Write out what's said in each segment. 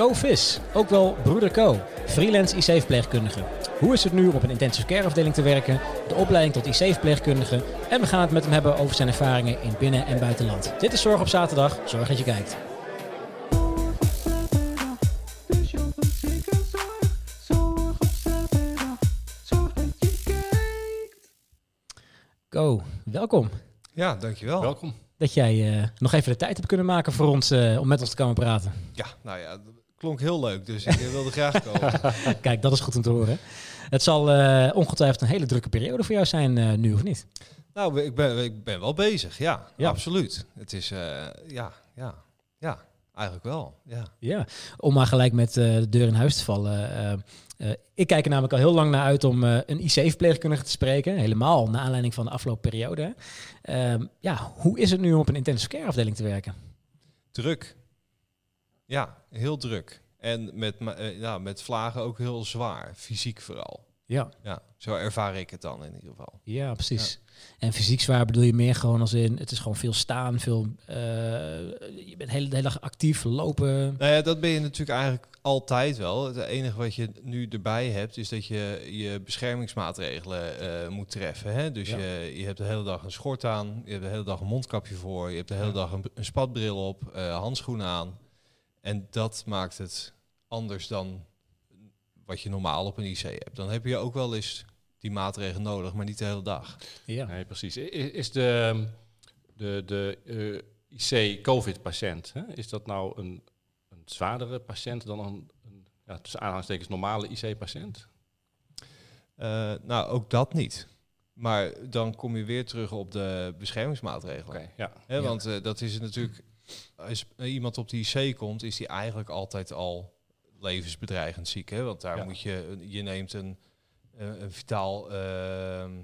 Co-Vis, ook wel Broeder Co, freelance IC-verpleegkundige. Hoe is het nu om op een intensive care afdeling te werken, de opleiding tot IC-verpleegkundige en we gaan het met hem hebben over zijn ervaringen in binnen- en buitenland. Dit is Zorg op zaterdag, zorg dat je kijkt. Go, welkom. Ja, dankjewel. Welkom. Dat jij eh, nog even de tijd hebt kunnen maken voor ons eh, om met ons te komen praten. Ja, nou ja, klonk heel leuk, dus ik eh, wilde graag komen. Kijk, dat is goed om te horen. Het zal eh, ongetwijfeld een hele drukke periode voor jou zijn eh, nu, of niet? nou, ik ben, ik ben wel bezig, ja, Ja. absoluut. Het is, ja, ja, ja, eigenlijk wel, ja. Ja, om maar gelijk met de deur in huis te vallen. ik kijk er namelijk al heel lang naar uit om een IC-verpleegkundige te spreken. Helemaal naar aanleiding van de afgelopen periode. Ehm, ja, hoe is het nu om op een intensive care afdeling te werken? Druk. Ja, heel druk. En met, eh, ja, met vlagen ook heel zwaar, fysiek vooral. Ja, Ja, zo ervaar ik het dan in ieder geval. ja precies. En fysiek zwaar bedoel je meer gewoon als in, het is gewoon veel staan, veel, eh, je bent de hele, dag actief, lopen. Nou ja, dat ben je natuurlijk eigenlijk altijd wel. Het enige wat je nu erbij hebt, is dat je je beschermingsmaatregelen eh, moet treffen. Hè? Dus Ja. je, je hebt de hele dag een schort aan, je hebt de hele dag een mondkapje voor, je hebt de hele dag een, een spatbril op, handschoenen aan. En dat maakt het anders dan wat je normaal op een IC hebt. Dan heb je ook wel eens die maatregelen nodig, maar niet de hele dag. Ja. Nee, precies. Is de, de, de eh, IC-COVID-patiënt, is dat nou een, een zwaardere patiënt dan een, een ja, tussen aanhalingstekens normale IC-patiënt? Eh, nou, ook dat niet. Maar dan kom je weer terug op de beschermingsmaatregelen. Oké, ja. Want eh, dat is het natuurlijk. Als iemand op die IC komt, is die eigenlijk altijd al levensbedreigend ziek. Hè? Want daar Ja. moet je, je neemt een, eh, een vitaal ehm,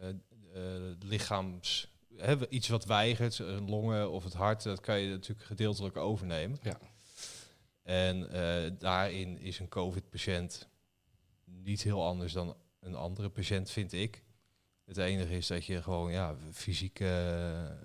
eh, eh, lichaams. Hè, iets wat weigert, een longen of het hart, dat kan je natuurlijk gedeeltelijk overnemen. Ja. En eh, daarin is een COVID-patiënt niet heel anders dan een andere patiënt, vind ik. Het enige is dat je gewoon, ja, fysieke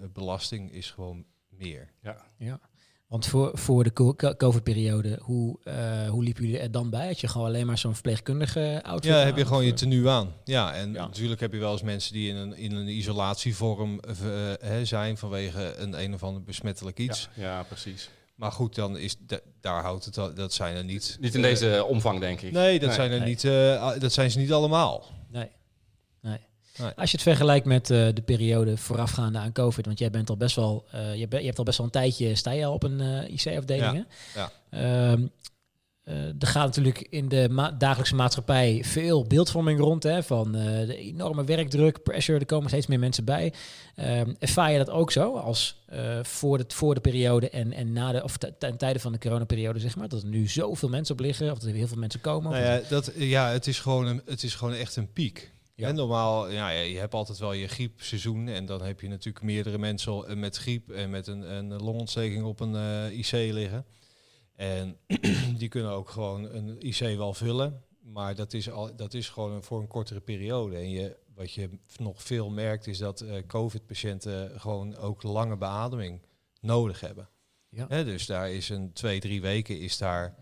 eh, belasting is gewoon meer. Ja, want voor, voor de co- co- COVID-periode, hoe, eh, hoe liepen jullie er dan bij? Had je gewoon alleen maar zo'n verpleegkundige outfit Ja, aan, heb je gewoon of, je eh? tenue aan. Ja, en Ja. natuurlijk heb je wel eens mensen die in een, in een isolatievorm eh, hè, zijn vanwege een een of ander besmettelijk iets. Ja, ja, precies. Maar goed, dan is da- daar houdt het al, dat zijn er niet. Niet in deze omvang, denk ik. Nee, dat Nee, zijn er nee. niet. eh, dat zijn ze niet allemaal. Nee. Nee. Als je het vergelijkt met eh, de periode voorafgaande aan COVID, want jij bent al best wel, eh, je, je hebt al best wel een tijdje, sta je al op een eh, IC-afdeling. Ja. Ehm, eh, er gaat natuurlijk in de ma- dagelijkse maatschappij veel beeldvorming rond, hè, van de enorme werkdruk, pressure, er komen steeds meer mensen bij. Ehm, ervaar je dat ook zo, als voor, de, voor de periode en, en na de, of ten tijde van de coronaperiode, zeg maar, dat er nu zoveel mensen op liggen, of dat er heel veel mensen komen? Nou ja, dat, ja het, is gewoon een, het is gewoon echt een piek. Ja. En normaal, ja, je hebt altijd wel je griepseizoen. En dan heb je natuurlijk meerdere mensen eh, met griep en met een, een longontsteking op een eh, IC liggen. En die kunnen ook gewoon een IC wel vullen. Maar dat is, al, dat is gewoon een- voor een kortere periode. En je, wat je nog veel merkt is dat eh, COVID-patiënten gewoon ook lange beademing nodig hebben. Ja. Dus daar is een twee, drie weken is daar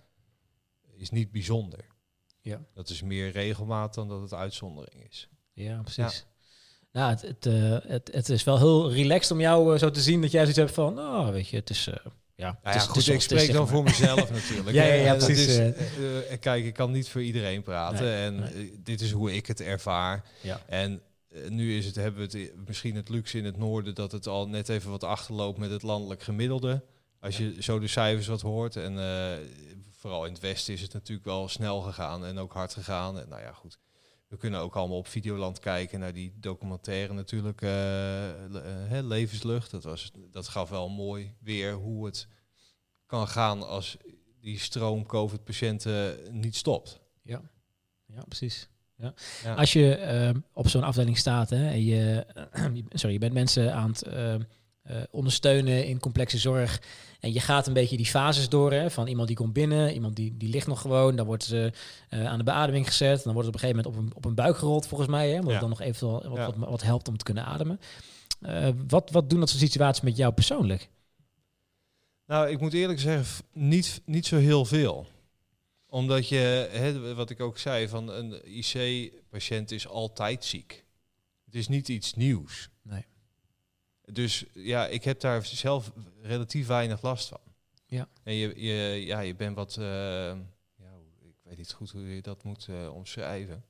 is niet bijzonder. Ja. Dat is meer regelmaat dan dat het uitzondering is. Ja, precies. Nou, het, het, eh, het, het is wel heel relaxed om jou eh, zo te zien dat jij zoiets hebt van, oh, weet je, het is, eh, ja, het Nou is, ja, het is ik spreek dan voor mezelf natuurlijk. Ja, ja, precies, is, kijk, ik kan niet voor iedereen praten. Nee, en nee. dit is hoe ik het ervaar. Ja. En nu is het, hebben we het misschien het luxe in het noorden dat het al net even wat achterloopt met het landelijk gemiddelde. Als je zo de cijfers wat hoort. En vooral in het westen is het natuurlijk wel snel gegaan en ook hard gegaan. En nou ja, goed. We kunnen ook allemaal op Videoland kijken naar die documentaire natuurlijk. eh, le- eh, levenslucht. Dat, was, dat gaf wel mooi weer hoe het kan gaan als die stroom COVID-patiënten niet stopt. Ja, ja precies. Ja. Ja. Als je ehm, op zo'n afdeling staat hè, en je, sorry, je bent mensen aan het ehm, eh, ondersteunen in complexe zorg en je gaat een beetje die fases door hè, van iemand die komt binnen, iemand die, die ligt nog gewoon, dan wordt ze eh, aan de beademing gezet, dan wordt het op een gegeven moment op een, op een buik gerold volgens mij, hè, omdat Ja. dan nog eventueel wat, Ja. wat, wat helpt om te kunnen ademen. Eh, wat, wat doen dat soort situaties met jou persoonlijk? Nou, ik moet eerlijk zeggen, niet, niet zo heel veel. Omdat je, hè, wat ik ook zei, van een IC-patiënt is altijd ziek. Het is niet iets nieuws. Nee. Dus ja, ik heb daar zelf relatief weinig last van. Ja. En je, je, ja, je bent wat, eh, ja, ik weet niet goed hoe je dat moet eh, omschrijven.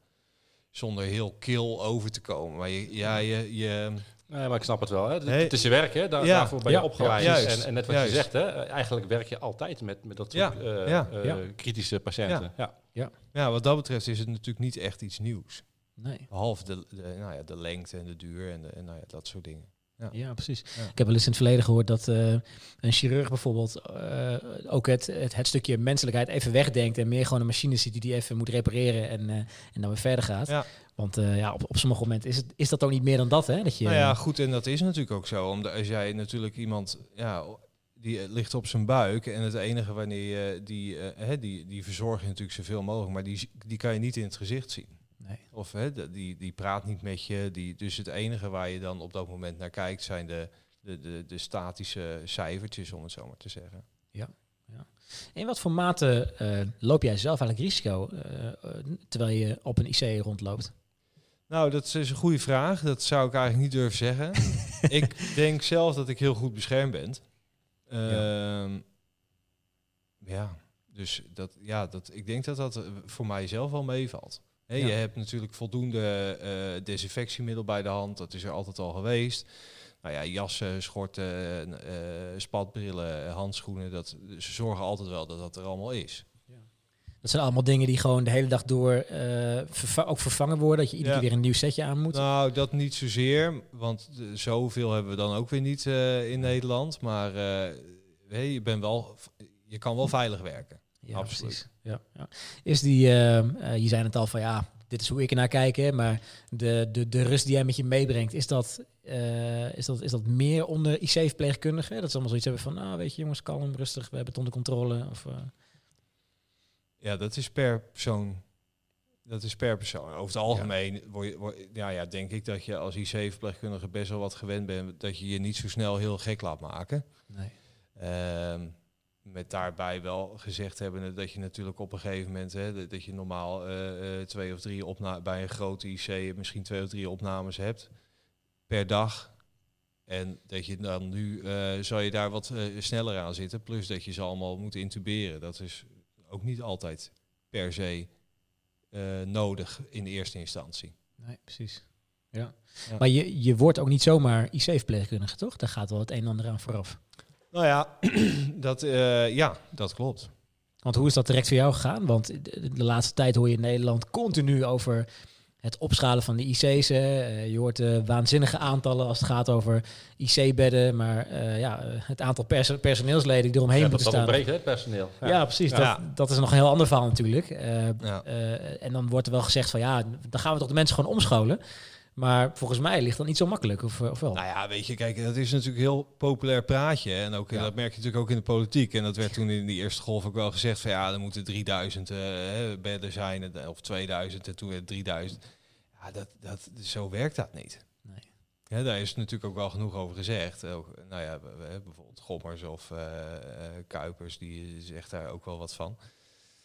Zonder heel kil over te komen. Maar je, ja, je, je, Nee, maar ik snap het wel. Hè. Het, Nee. het is je werk, hè. Daar, Ja. daarvoor ben je Ja. opgeleid. Ja, juist. En, en net wat Juist. je zegt, hè. Eigenlijk werk je altijd met, met dat soort Ja. eh, Ja. Ja. kritische patiënten. Ja. ja, wat dat betreft is het natuurlijk niet echt iets nieuws. Nee. Behalve de, de, nou ja, de lengte en de duur en, de, en nou ja, dat soort dingen. Ja, precies. Ja. Ik heb wel eens in het verleden gehoord dat eh, een chirurg bijvoorbeeld eh, ook het, het, het stukje menselijkheid even wegdenkt en meer gewoon een machine ziet die die even moet repareren en, eh, en dan weer verder gaat. Ja. Want ja, op, op sommige momenten is, het, is dat ook niet meer dan dat, hè? Dat je, Nou ja, goed, en dat is natuurlijk ook zo. Omdat als jij natuurlijk iemand, ja, die ligt op zijn buik en het enige wanneer je die, hè, die, die verzorg je natuurlijk zoveel mogelijk, maar die, die kan je niet in het gezicht zien. Nee. Of hè, die, die praat niet met je. Die, dus het enige waar je dan op dat moment naar kijkt zijn de, de, de, de statische cijfertjes, om het zo maar te zeggen. In wat voor mate eh, loop jij zelf eigenlijk risico eh, eh, terwijl je op een IC rondloopt? Nou, dat is een goede vraag. Dat zou ik eigenlijk niet durven zeggen. ik denk zelf dat ik heel goed beschermd ben. Ja. Ehm, ja, dus dat, ja, dat, ik denk dat dat voor mij zelf wel meevalt. Ja. Je hebt natuurlijk voldoende eh, desinfectiemiddel bij de hand. Dat is er altijd al geweest. Nou ja, jassen, schorten, eh, spatbrillen, handschoenen. Dat, ze zorgen altijd wel dat dat er allemaal is. Dat zijn allemaal dingen die gewoon de hele dag door verva- ook vervangen worden. Dat je iedere Ja. keer weer een nieuw setje aan moet. Nou, dat niet zozeer, want zoveel hebben we dan ook weer niet in Nederland. Maar hey, je, bent wel, je kan wel veilig werken. Ja, Absoluut. Ja, ja. Is die, eh, eh, je zei het al van ja, dit is hoe ik ernaar kijk, hè, maar de, de, de rust die jij met je meebrengt, is dat, eh, is dat, is dat meer onder IC-verpleegkundigen? Dat ze allemaal zoiets hebben van, nou weet je jongens, kalm, rustig, we hebben het onder controle. Of, eh, Ja, dat is per persoon. Dat is per persoon. Over het algemeen word je, word, ja, ja, denk ik dat je als IC-verpleegkundige best wel wat gewend bent dat je je niet zo snel heel gek laat maken. nee. Ehm, met daarbij wel gezegd hebben dat je natuurlijk op een gegeven moment, hè, dat, je normaal eh, eh, twee of drie opna bij een grote IC misschien twee of drie opnames hebt per dag. En dat je dan nu eh zal je daar wat sneller aan zitten. Plus dat je ze allemaal moet intuberen. Dat is ook niet altijd per se nodig in eerste instantie. Nee, precies. Ja. Ja. Maar je, je wordt ook niet zomaar IC-verpleegkundige, toch? Daar gaat wel het een en ander aan vooraf. Nou ja, dat, eh, ja, dat klopt. Want hoe is dat direct voor jou gegaan? Want de, laatste tijd hoor je in Nederland continu over het opschalen van de IC's. hè. Eh, je hoort eh, waanzinnige aantallen als het gaat over IC-bedden. Maar eh, ja, het aantal perso- personeelsleden die eromheen Ja, dat moeten dat staan. ontbreekt, hè, het personeel. Ja, precies. Ja. Dat, dat is nog een heel ander verhaal natuurlijk. Eh, Ja. eh, en dan wordt er wel gezegd van ja, dan gaan we toch de mensen gewoon omscholen. Maar volgens mij ligt dat niet zo makkelijk, of, of wel? Nou ja, weet je, kijk, dat is natuurlijk een heel populair praatje. En ook, Ja. dat merk je natuurlijk ook in de politiek. En dat werd toen in die eerste golf ook wel gezegd van ja, er moeten 3000 eh, bedden zijn, en- of 2000 en toen het 3000. Ja, dat, dat, zo werkt dat niet. Nee. Ja, daar is natuurlijk ook wel genoeg over gezegd. Ook, nou ja, hebben bijvoorbeeld Gommers of eh, eh, Kuipers, die zegt daar ook wel wat van.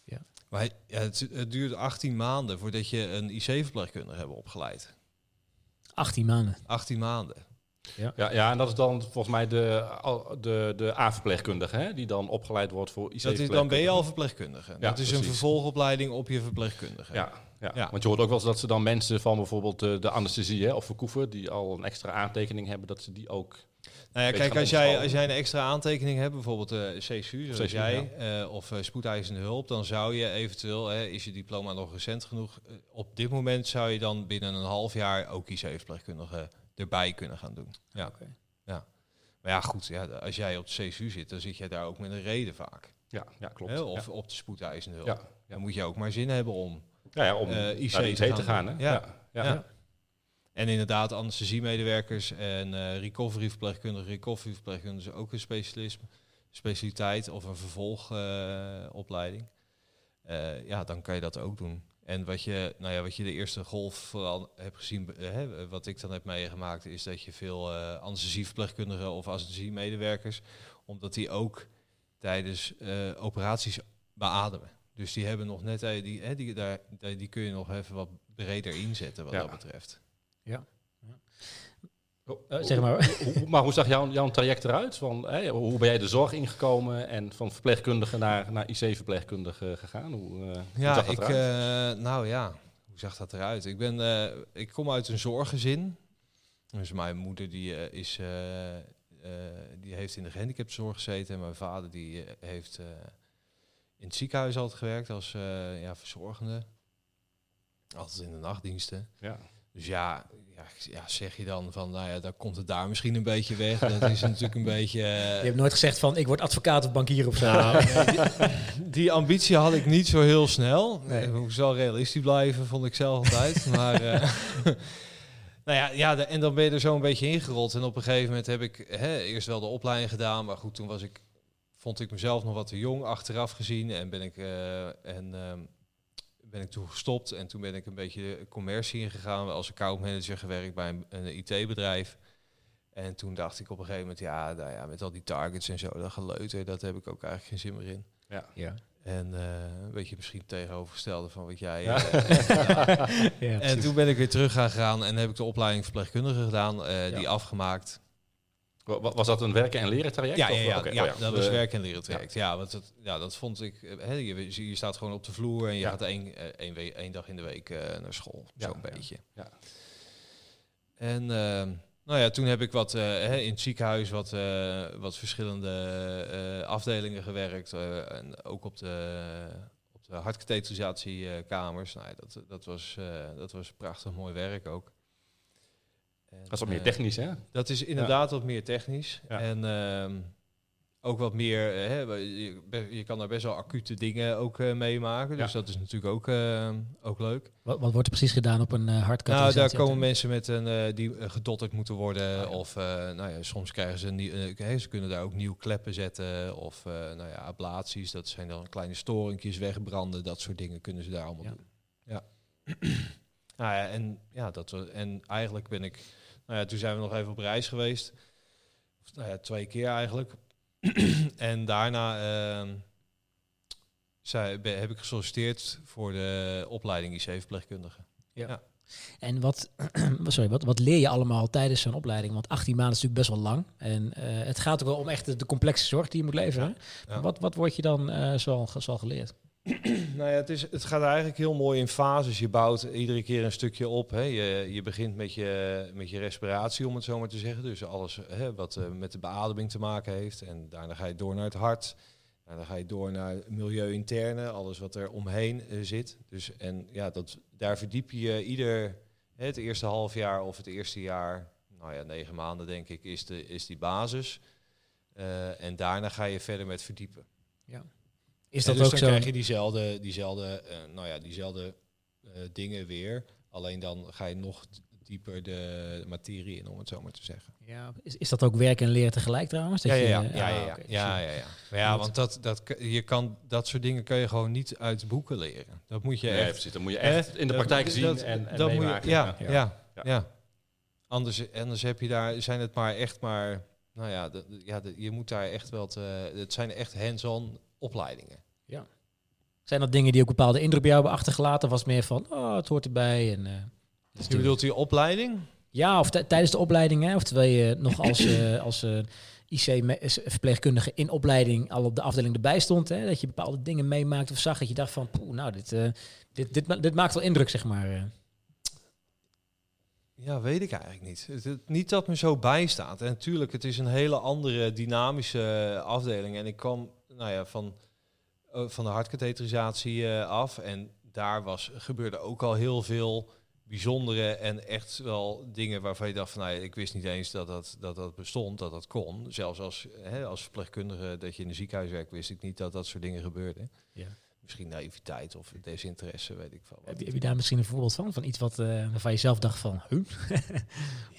Ja. Maar ja, het, het duurt 18 maanden voordat je een IC-verpleegkundige hebt opgeleid. 18 maanden. 18 maanden. Ja, ja, en dat is dan volgens mij de, de, de A-verpleegkundige, hè, die dan opgeleid wordt voor IC. Dat is, dan ben je al verpleegkundige. dat is een vervolgopleiding op je verpleegkundige. Ja, ja. Ja. want je hoort ook wel eens dat ze dan mensen van bijvoorbeeld eh, de anesthesie hè, of verkoeven, die al een extra aantekening hebben, dat ze die ook... Nou ja, kijk, gaan als jij, als jij een extra aantekening hebt, bijvoorbeeld eh CSU, zoals CSU, jij, eh, of eh, spoedeisende hulp, dan zou je eventueel, hè, is je diploma nog recent genoeg, op dit moment zou je dan binnen een half jaar ook IC-verpleegkundige erbij kunnen gaan doen. Ja. Oké. Maar ja, goed, ja, als jij op de CSU zit, dan zit jij daar ook met een reden vaak. Ja, ja klopt. Hè, of ja. op de spoedeisende hulp. Ja, Dan moet je ook maar zin hebben om. ja, ja, om naar IC te te gaan gaan. doen. hè? Ja. Ja. En inderdaad, anesthesiemedewerkers en eh recoveryverpleegkundigen, recoveryverpleegkundigen is ook een specialisme, specialiteit of een vervolgopleiding. Eh, ja, dan kan je dat ook doen. En wat je, nou ja, wat je de eerste golf vooral hebt gezien, eh, hè, wat ik dan heb meegemaakt, is dat je veel eh anesthesieverpleegkundigen of anesthesiemedewerkers, omdat die ook tijdens eh, operaties beademen. Dus die hebben nog net, eh, die, hè, die, daar, die, die kun je nog even wat breder inzetten wat Ja. dat betreft. Eh, zeg maar. Hoe- hoe- maar hoe zag jouw, jouw traject eruit? Van, hè, hoe ben jij de zorg ingekomen en van verpleegkundige naar, naar IC-verpleegkundige gegaan? Hoe, eh, hoe Ja, zag dat ik, eruit? eh, nou ja, hoe zag dat eruit? Ik, ben, eh, ik kom uit een zorggezin. Dus mijn moeder die, is, eh, eh, die heeft in de gehandicaptenzorg gezeten. En mijn vader die heeft eh, in het ziekenhuis altijd gewerkt als eh, ja, verzorgende. Altijd in de nachtdiensten. ja. Dus ja, ja, ja, zeg je dan van, nou ja, dan komt het daar misschien een beetje weg. Dat is natuurlijk een beetje... eh, Je hebt nooit gezegd van ik word advocaat of bankier of zo. nou, nee, die, die ambitie had ik niet zo heel snel. Nee. Ik moest wel realistisch blijven, vond ik zelf altijd. maar eh, nou ja, ja de- en dan ben je er zo een beetje ingerold. En op een gegeven moment heb ik hè, eerst wel de opleiding gedaan. Maar goed, toen was ik, vond ik mezelf nog wat te jong achteraf gezien. En ben ik, eh, en, ehm, ben ik toen gestopt. En toen ben ik een beetje de commercie ingegaan. Als accountmanager gewerkt bij een, een IT-bedrijf. En toen dacht ik op een gegeven moment, ja, nou ja, met al die targets en zo, dat geleuter, dat heb ik ook eigenlijk geen zin meer in. Ja. En eh, een beetje misschien tegenovergestelde van wat jij. Ja. eh, ja. Ja, En toen ben ik weer terug gaan gaan en heb ik de opleiding verpleegkundige gedaan, eh, die Ja. afgemaakt. Wa- wa- Was dat een werken- en leren traject? Ja, of- ja, ja, ja, oh dat was Eh, werk en leren traject. Ja, want dat, ja, dat vond ik. eh, Hè, je, je staat gewoon op de vloer en je gaat één, eh, één, één dag in de week naar school, zo'n beetje. ja. En ehm, nou ja, toen heb ik wat in het ziekenhuis wat, wat verschillende afdelingen gewerkt. en ook op de, op de hartkatheterisatiekamers. nou, ja, dat, dat, was, dat was prachtig mooi werk ook. En, Dat is wat meer eh, technisch, hè? dat is inderdaad wat meer technisch. Ja. En ehm, ook wat meer, eh, hè, je, je kan daar best wel acute dingen ook eh, meemaken. Dus Ja. dat is natuurlijk ook, eh, ook leuk. Wat, wat wordt er precies gedaan op een uh, Nou, daar komen mensen met een die gedotterd moeten worden. Ah, ja. Of eh, nou ja, soms krijgen ze een ze kunnen daar ook nieuw kleppen zetten. Of eh, nou ja, ablaties, dat zijn dan kleine storingjes wegbranden. Dat soort dingen kunnen ze daar allemaal Ja. doen. Ja. Nou ja, en ja, dat en eigenlijk ben ik, nou ja, toen zijn we nog even op reis geweest. Of, nou ja, twee keer eigenlijk. en daarna ehm, zei, ben- heb ik gesolliciteerd voor de opleiding IC-verpleegkundige. En wat, sorry, wat, wat leer je allemaal tijdens zo'n opleiding? Want 18 maanden is natuurlijk best wel lang. En eh, het gaat ook wel om echt de, de complexe zorg die je moet leveren. Ja. Wat, wat word je dan eh zoal, zoal geleerd? Nou ja, het, is, het gaat eigenlijk heel mooi in fases. Je bouwt iedere keer een stukje op. Hè. Je, je begint met je, met je respiratie, om het zo maar te zeggen. Dus alles hè, wat eh, met de beademing te maken heeft. En daarna ga je door naar het hart. En dan ga je door naar milieu interne, alles wat er omheen eh, zit. Dus, en ja, dat, daar verdiep je ieder, het eerste half jaar of het eerste jaar, nou ja, negen maanden denk ik, is, de, is die basis. Eh, en daarna ga je verder met verdiepen. Is Ja, dat dus ook dan zo? krijg je diezelfde, diezelfde, eh, nou ja, diezelfde eh, dingen weer. Alleen dan ga je nog dieper de materie in, om het zo maar te zeggen. Ja, is, is dat ook werken en leren tegelijk trouwens? Dat Ja, ja, je, ja, eh, ja, ah, ja, ja. dus ja, je- ja, ja. Maar ja, moet- want dat, dat, je kan, dat soort dingen kun je gewoon niet uit boeken leren. Dat moet je Nee, echt precies. Dat moet je echt in de Dat- praktijk zien dat- en, en dat moet je- meemaken. ja, ja, ja, Ja. Anders, anders heb je daar, zijn het maar echt maar, nou ja, de- ja de- je moet daar echt wel, te, het zijn echt hands-on opleidingen. Zijn dat dingen die ook bepaalde indruk bij jou hebben achtergelaten? Of was het meer van, oh, het hoort erbij? En, eh, is Je bedoelt die opleiding? Ja, of tij- tijdens de opleiding, hè, of terwijl je nog als, eh, als eh, IC-verpleegkundige in opleiding al op de afdeling erbij stond, hè, dat je bepaalde dingen meemaakt of zag dat je dacht van, poeh, nou, dit, eh, dit, dit, ma- dit maakt wel indruk, zeg maar. eh. Ja, weet ik eigenlijk niet. Het, het- niet dat me zo bijstaat. En natuurlijk, het is een hele andere dynamische afdeling. En ik kwam nou ja, van, eh, van de hartkatheterisatie eh, af. En daar was, gebeurde ook al heel veel bijzondere en echt wel dingen waarvan je dacht van... Nou ja, ik wist niet eens dat dat, dat, dat bestond, dat dat kon. Zelfs als, hè, als verpleegkundige dat je in een ziekenhuis werkt, wist ik niet dat dat soort dingen gebeurden. Ja. Misschien naïviteit of desinteresse, weet ik veel. Heb, je, heb je daar misschien een voorbeeld van? Van iets wat, eh, waarvan je zelf dacht van, huh?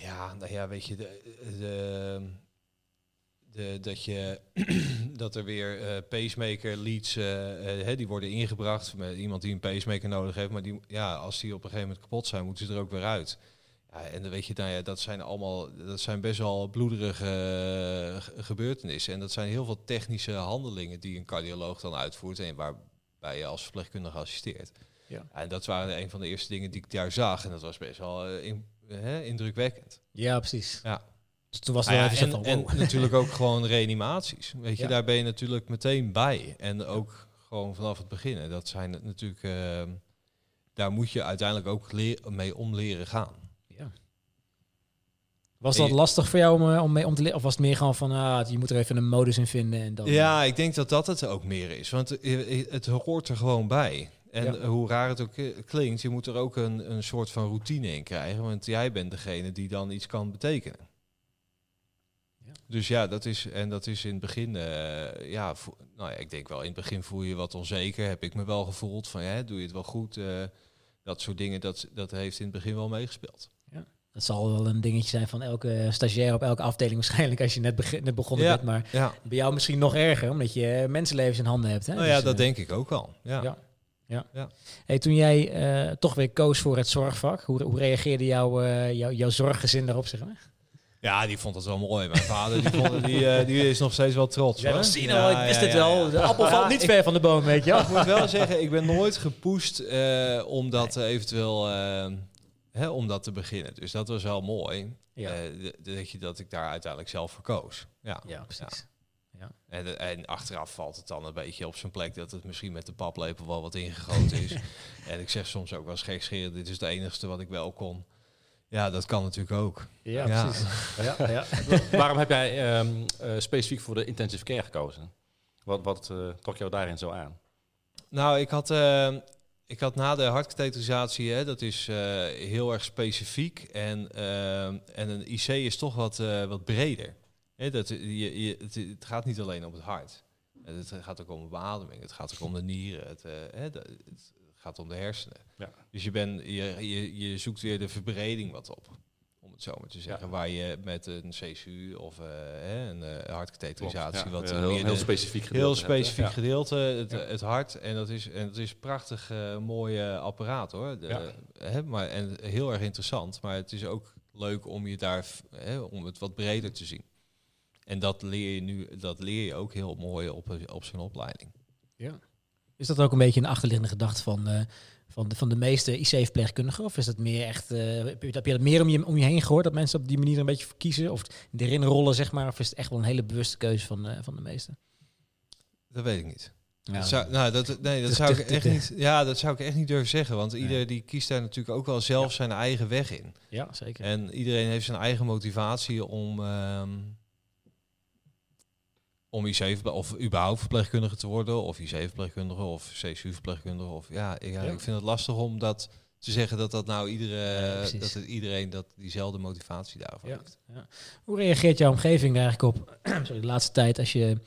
Ja, nou ja, weet je, de, de, de, dat, je dat er weer eh, pacemaker leads, eh, eh, hè, die worden ingebracht met iemand die een pacemaker nodig heeft. Maar die, ja, als die op een gegeven moment kapot zijn, moeten ze er ook weer uit. Ja, en dan weet je, nou ja, dat zijn allemaal, dat zijn best wel bloederige ge- gebeurtenissen. En dat zijn heel veel technische handelingen die een cardioloog dan uitvoert en waarbij je als verpleegkundige assisteert. Ja. En dat waren een van de eerste dingen die ik daar zag. En dat was best wel in- indrukwekkend. Ja, precies. Ja. Dus toen was het Nou wel ja, even en, natuurlijk ook gewoon reanimaties. Weet je, Ja. daar ben je natuurlijk meteen bij. En ook gewoon vanaf het begin. En dat zijn het natuurlijk. eh, daar moet je uiteindelijk ook leer- mee om leren gaan. Ja. Was dat lastig voor jou om, eh, om, mee om te leren? Of was het meer gewoon van, ah, je moet er even een modus in vinden en dan... Ja, ik denk dat dat het ook meer is. Want eh, het hoort er gewoon bij. En Ja. hoe raar het ook eh, klinkt, je moet er ook een, een soort van routine in krijgen. Want jij bent degene die dan iets kan betekenen. Ja. Dus ja, dat is, en dat is in het begin, eh, ja, nou ja, ik denk wel, in het begin voel je je wat onzeker. Heb ik me wel gevoeld van, ja, doe je het wel goed? Eh, dat soort dingen, dat, dat heeft in het begin wel meegespeeld. Dat zal wel een dingetje zijn van elke stagiair op elke afdeling waarschijnlijk als je net, begin, net begonnen Ja. bent. Maar Ja, bij jou misschien nog erger, omdat je mensenlevens in handen hebt. Hè? nou ja, Dus, dat eh, denk ik ook wel. Ja. ja. Ja. Ja. Hey, toen jij toch weer koos voor het zorgvak, hoe, hoe reageerde jouw, jouw, jouw zorggezin daarop? Zeg maar? Ja, die vond het wel mooi. Mijn vader die vond, die, eh, die is nog steeds wel trots. Hoor. zien, Ja, oh, ik wist ja, het ja, wel. ja. De appel Ja, valt niet ik- ver van de boom, weet je wel. Ik moet wel zeggen, ik ben nooit gepoest eh, om dat eventueel eh, hè, om dat te beginnen. Dus dat was wel mooi. Ja. Eh, dat, je, dat ik daar uiteindelijk zelf voor koos. Ja. Ja, precies. En, de- en achteraf valt het dan een beetje op zijn plek dat het misschien met de paplepel wel wat ingegoten is. en ik zeg soms ook wel eens gekscherend, dit is het enigste wat ik wel kon. Ja, dat kan natuurlijk ook. Ja, Ja. precies. Ja, ja. Waarom heb jij ehm, eh, specifiek voor de intensive care gekozen? Wat, wat eh, trok jou daarin zo aan? Nou, ik had, eh, ik had na de hartkatheterisatie, hè, dat is eh, heel erg specifiek. En, eh, en een IC is toch wat, eh, wat breder. Hè, dat, je, je, het, het gaat niet alleen om het hart. Het gaat ook om de beademing, het gaat ook om de nieren, het, eh, hè, het gaat om de hersenen. Ja. Dus je, ben, je, je, je zoekt weer de verbreding wat op. Om het zo maar te zeggen. Ja. Waar je met een CCU of eh, een eh hartkatheterisatie Ja, wat heel, heel specifiek Heel gedeelte hè? specifiek Ja. gedeelte, het, Ja. het hart. En dat is, en dat is prachtig eh mooi apparaat hoor. De, Ja. hè, maar, en heel erg interessant. Maar het is ook leuk om je daar hè, om het wat breder te zien. En dat leer je nu, dat leer je ook heel mooi op, een- op zo'n opleiding. Is dat ook een beetje een achterliggende gedachte van, eh, van, de, van de meeste IC-verpleegkundigen? Of is dat meer echt, eh, heb je dat meer om je, om je heen gehoord, dat mensen op die manier een beetje voor kiezen? Of erin rollen, zeg maar? Of is het echt wel een hele bewuste keuze van, eh, van de meesten? Dat weet ik niet. Ja, Dat zou, nou, dat, nee, dat Te- zou ik echt niet. Ja, dat zou ik echt niet durven zeggen. Want ieder die kiest daar natuurlijk ook wel zelf zijn eigen weg in. ja zeker. En iedereen heeft zijn eigen motivatie om, ehm om IC of überhaupt verpleegkundige te worden, of IC-verpleegkundige of CSU-verpleegkundige. Of ja, ik, ja, Ja. ik vind het lastig om dat te zeggen dat dat nou iedere, Ja, dat het iedereen dat diezelfde motivatie daarvoor heeft. Hoe reageert jouw omgeving daar eigenlijk op? Sorry, de laatste tijd als je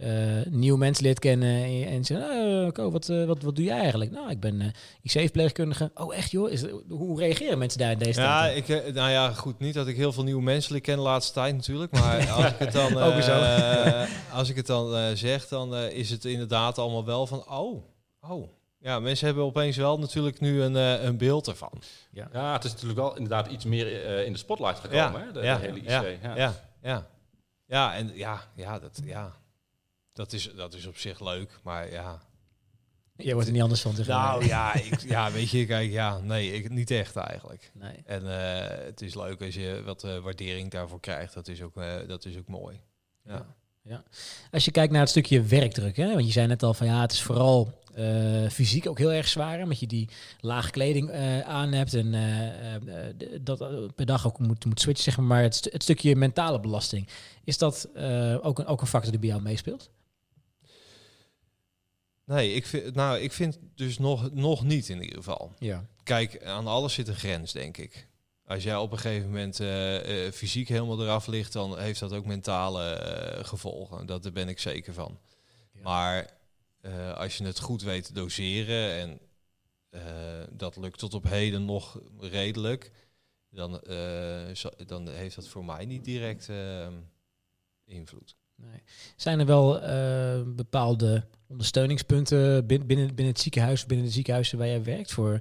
eh, nieuwe mensen leert kennen en, je- en zegt, oh, Ko, wat, eh, wat, wat doe jij eigenlijk? Nou, ik ben eh IC-verpleegkundige. Oh, echt joh? Is, hoe reageren mensen daar in deze Ja, tijd? ik, nou ja, goed. Niet dat ik heel veel nieuwe mensen leer kennen de laatste tijd natuurlijk. Maar als ik het dan, Ook weer zo. eh, als ik het dan eh, zeg, dan eh, is het inderdaad allemaal wel van, oh, oh. Ja, mensen hebben opeens wel natuurlijk nu een, eh, een beeld ervan. Ja, het is natuurlijk wel inderdaad iets meer eh, in de spotlight gekomen, Ja, hè? De, ja, de hele IC. ja, Ja, Ja, ja. Ja, en ja, ja, dat, ja. Dat, is, dat is op zich leuk, maar ja. Je wordt er niet anders van. Maar. Nou ja, ik, ja, weet je, kijk, ja, nee, ik, niet echt eigenlijk. Nee. En eh, het is leuk als je wat eh, waardering daarvoor krijgt. Dat is ook, eh, dat is ook mooi. Ja. Als je kijkt naar het stukje werkdruk, hè? want je zei net al van ja, het is vooral fysiek ook heel erg zwaar, omdat je die lage kleding aan hebt en dat per dag ook moet, moet switchen, zeg maar. Maar het, st- het stukje mentale belasting, is dat ook, een, ook een factor die bij jou meespeelt? Nee, ik vind, nou, ik vind dus nog, nog niet in ieder geval. Ja. Kijk, aan alles zit een grens, denk ik. Als jij op een gegeven moment eh, eh, fysiek helemaal eraf ligt, dan heeft dat ook mentale eh, gevolgen. Dat, daar ben ik zeker van. Ja. Maar als je het goed weet te doseren, en dat lukt tot op heden nog redelijk, dan, dan heeft dat voor mij niet direct invloed. Nee. Zijn er wel bepaalde ondersteuningspunten bin- binnen, binnen het ziekenhuis, binnen de ziekenhuizen waar jij werkt? Voor,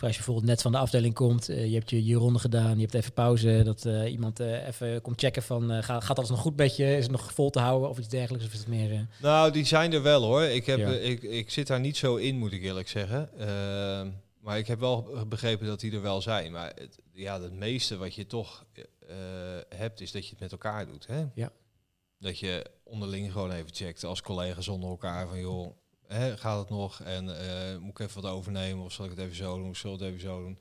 als je bijvoorbeeld net van de afdeling komt, eh, je hebt je, je ronde gedaan, je hebt even pauze, dat eh, iemand eh, even komt checken van gaat, gaat alles nog goed met je? Is het nog vol te houden of iets dergelijks? Of is het meer... Nou, die zijn er wel hoor. Ik, heb, Ja. ik, ik zit daar niet zo in, moet ik eerlijk zeggen. Ehm, maar ik heb wel begrepen dat die er wel zijn. Maar het, ja, het meeste wat je toch hebt, is dat je het met elkaar doet. Hè? Ja. Dat je onderling gewoon even checkt als collega's onder elkaar van joh, hè, gaat het nog? En eh, moet ik even wat overnemen of zal ik het even zo doen? Of zal ik het even zo doen?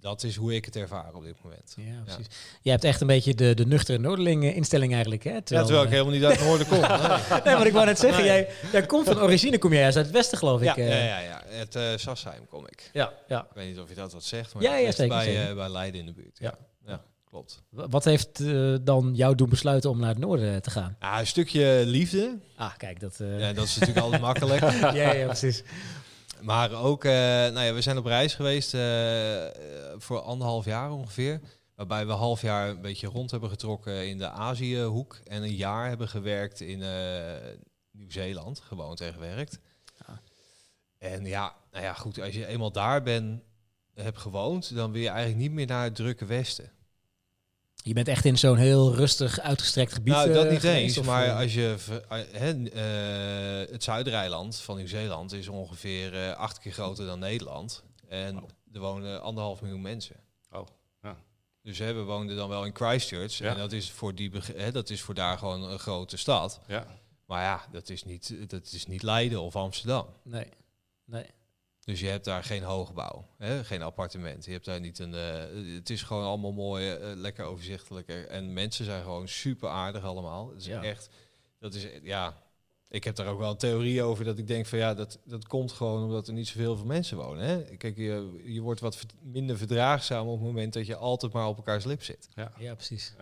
Dat is hoe ik het ervaar op dit moment. ja, precies. Je hebt echt een beetje de, de nuchtere Noorderling instelling eigenlijk, hè? Ja, terwijl ik eh, helemaal niet uit noorden kom. Nee. Nee, maar ik wou net zeggen, Nee. jij, jij komt van origine, kom jij uit het westen, geloof ik. Ja, eh. ja, ja, ja. Het eh Sassheim kom ik. ja, ja. Ik weet niet of je dat wat zegt, maar Ja, ja, zeker, bij, bij Leiden in de buurt. Ja, ja. Klopt. Wa- Wat heeft eh, dan jou doen besluiten om naar het noorden eh, te gaan? Ja, een stukje liefde. Ah, kijk, dat... eh, Ja, dat is natuurlijk altijd makkelijk. ja, ja, precies. Maar ook, nou ja, we zijn op reis geweest voor anderhalf jaar ongeveer. Waarbij we half jaar een beetje rond hebben getrokken in de Aziëhoek. En een jaar hebben gewerkt in Nieuw-Zeeland, gewoond en gewerkt. Ah. En ja, nou ja, goed, als je eenmaal daar bent, hebt gewoond, dan wil je eigenlijk niet meer naar het drukke westen. Je bent echt in zo'n heel rustig, uitgestrekt gebied nou, dat eh, niet geweest, eens, of, maar eh, als je eh, hè, eh, het Zuidereiland van Nieuw-Zeeland is ongeveer acht keer groter dan Nederland. En er wonen anderhalf miljoen mensen. Oh, ja. Dus hè, we woonden dan wel in Christchurch. Ja. En dat is, voor die, hè, dat is voor daar gewoon een grote stad. Ja. Maar ja, dat is niet, dat is niet Leiden of Amsterdam. Nee, nee. Dus je hebt daar geen hoogbouw, hè? geen appartement. Je hebt daar niet een. eh, het is gewoon allemaal mooi, eh, lekker overzichtelijker. En mensen zijn gewoon super aardig allemaal. Het is Ja. echt. Dat is ja. Ik heb daar ook wel een theorie over dat ik denk van ja, dat, dat komt gewoon omdat er niet zoveel veel mensen wonen. Hè? Kijk, je, je wordt wat minder verdraagzaam op het moment dat je altijd maar op elkaars lip zit. Ja, precies.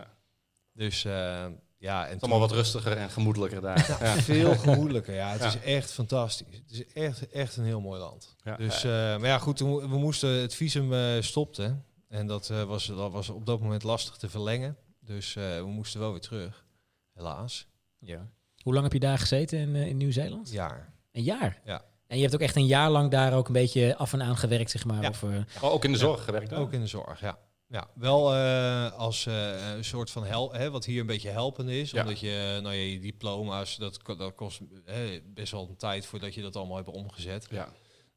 Dus eh, ja, en Het is allemaal wat rustiger en gemoedelijker daar. Ja, Ja. veel gemoedelijker. Ja, het Ja. is echt fantastisch. Het is echt, echt een heel mooi land. Ja. Dus, eh, maar ja, goed, we, moesten het visum eh stopte. En dat, eh, was, dat was op dat moment lastig te verlengen. Dus eh, we moesten wel weer terug. Helaas. Ja. Hoe lang heb je daar gezeten in, in Nieuw-Zeeland? Jaar. Een jaar? Ja. En je hebt ook echt een jaar lang daar ook een beetje af en aan gewerkt, zeg maar. Ja. Of, eh, Oh, ook in de zorg gewerkt? Ook in de zorg, ja. Ja, wel eh, als eh, een soort van hel, hè, wat hier een beetje helpend is. Ja. Omdat je, nou ja, je diploma's, dat, dat kost hè, best wel een tijd voordat je dat allemaal hebt omgezet. Ja.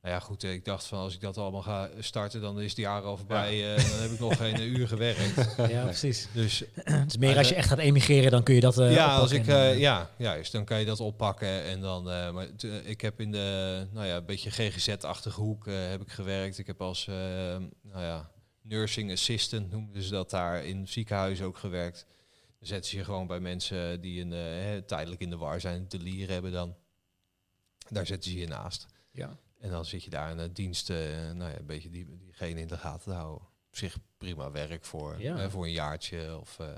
Nou ja, goed, eh, ik dacht van als ik dat allemaal ga starten, dan is het jaar al voorbij. eh, dan heb ik nog geen eh, uur gewerkt. ja, precies. Dus Het is meer als je echt gaat emigreren, dan kun je dat eh, ja, als ik, en, eh, eh, ja, juist, dan kan je dat oppakken. En dan, eh, maar t- eh, ik heb in de, nou ja, een beetje GGZ-achtige hoek eh, heb ik gewerkt. Ik heb als, eh, nou ja, nursing assistant noemden ze dat daar in ziekenhuizen ook gewerkt. Dan zetten ze je gewoon bij mensen die hè, tijdelijk in de war zijn, te lieren hebben dan. Daar zetten ze je naast. ja. En dan zit je daar in de dienst, eh, nou ja, een beetje die, diegene in de gaten te houden. Op zich prima werk voor, Ja. voor een jaartje. Of, eh,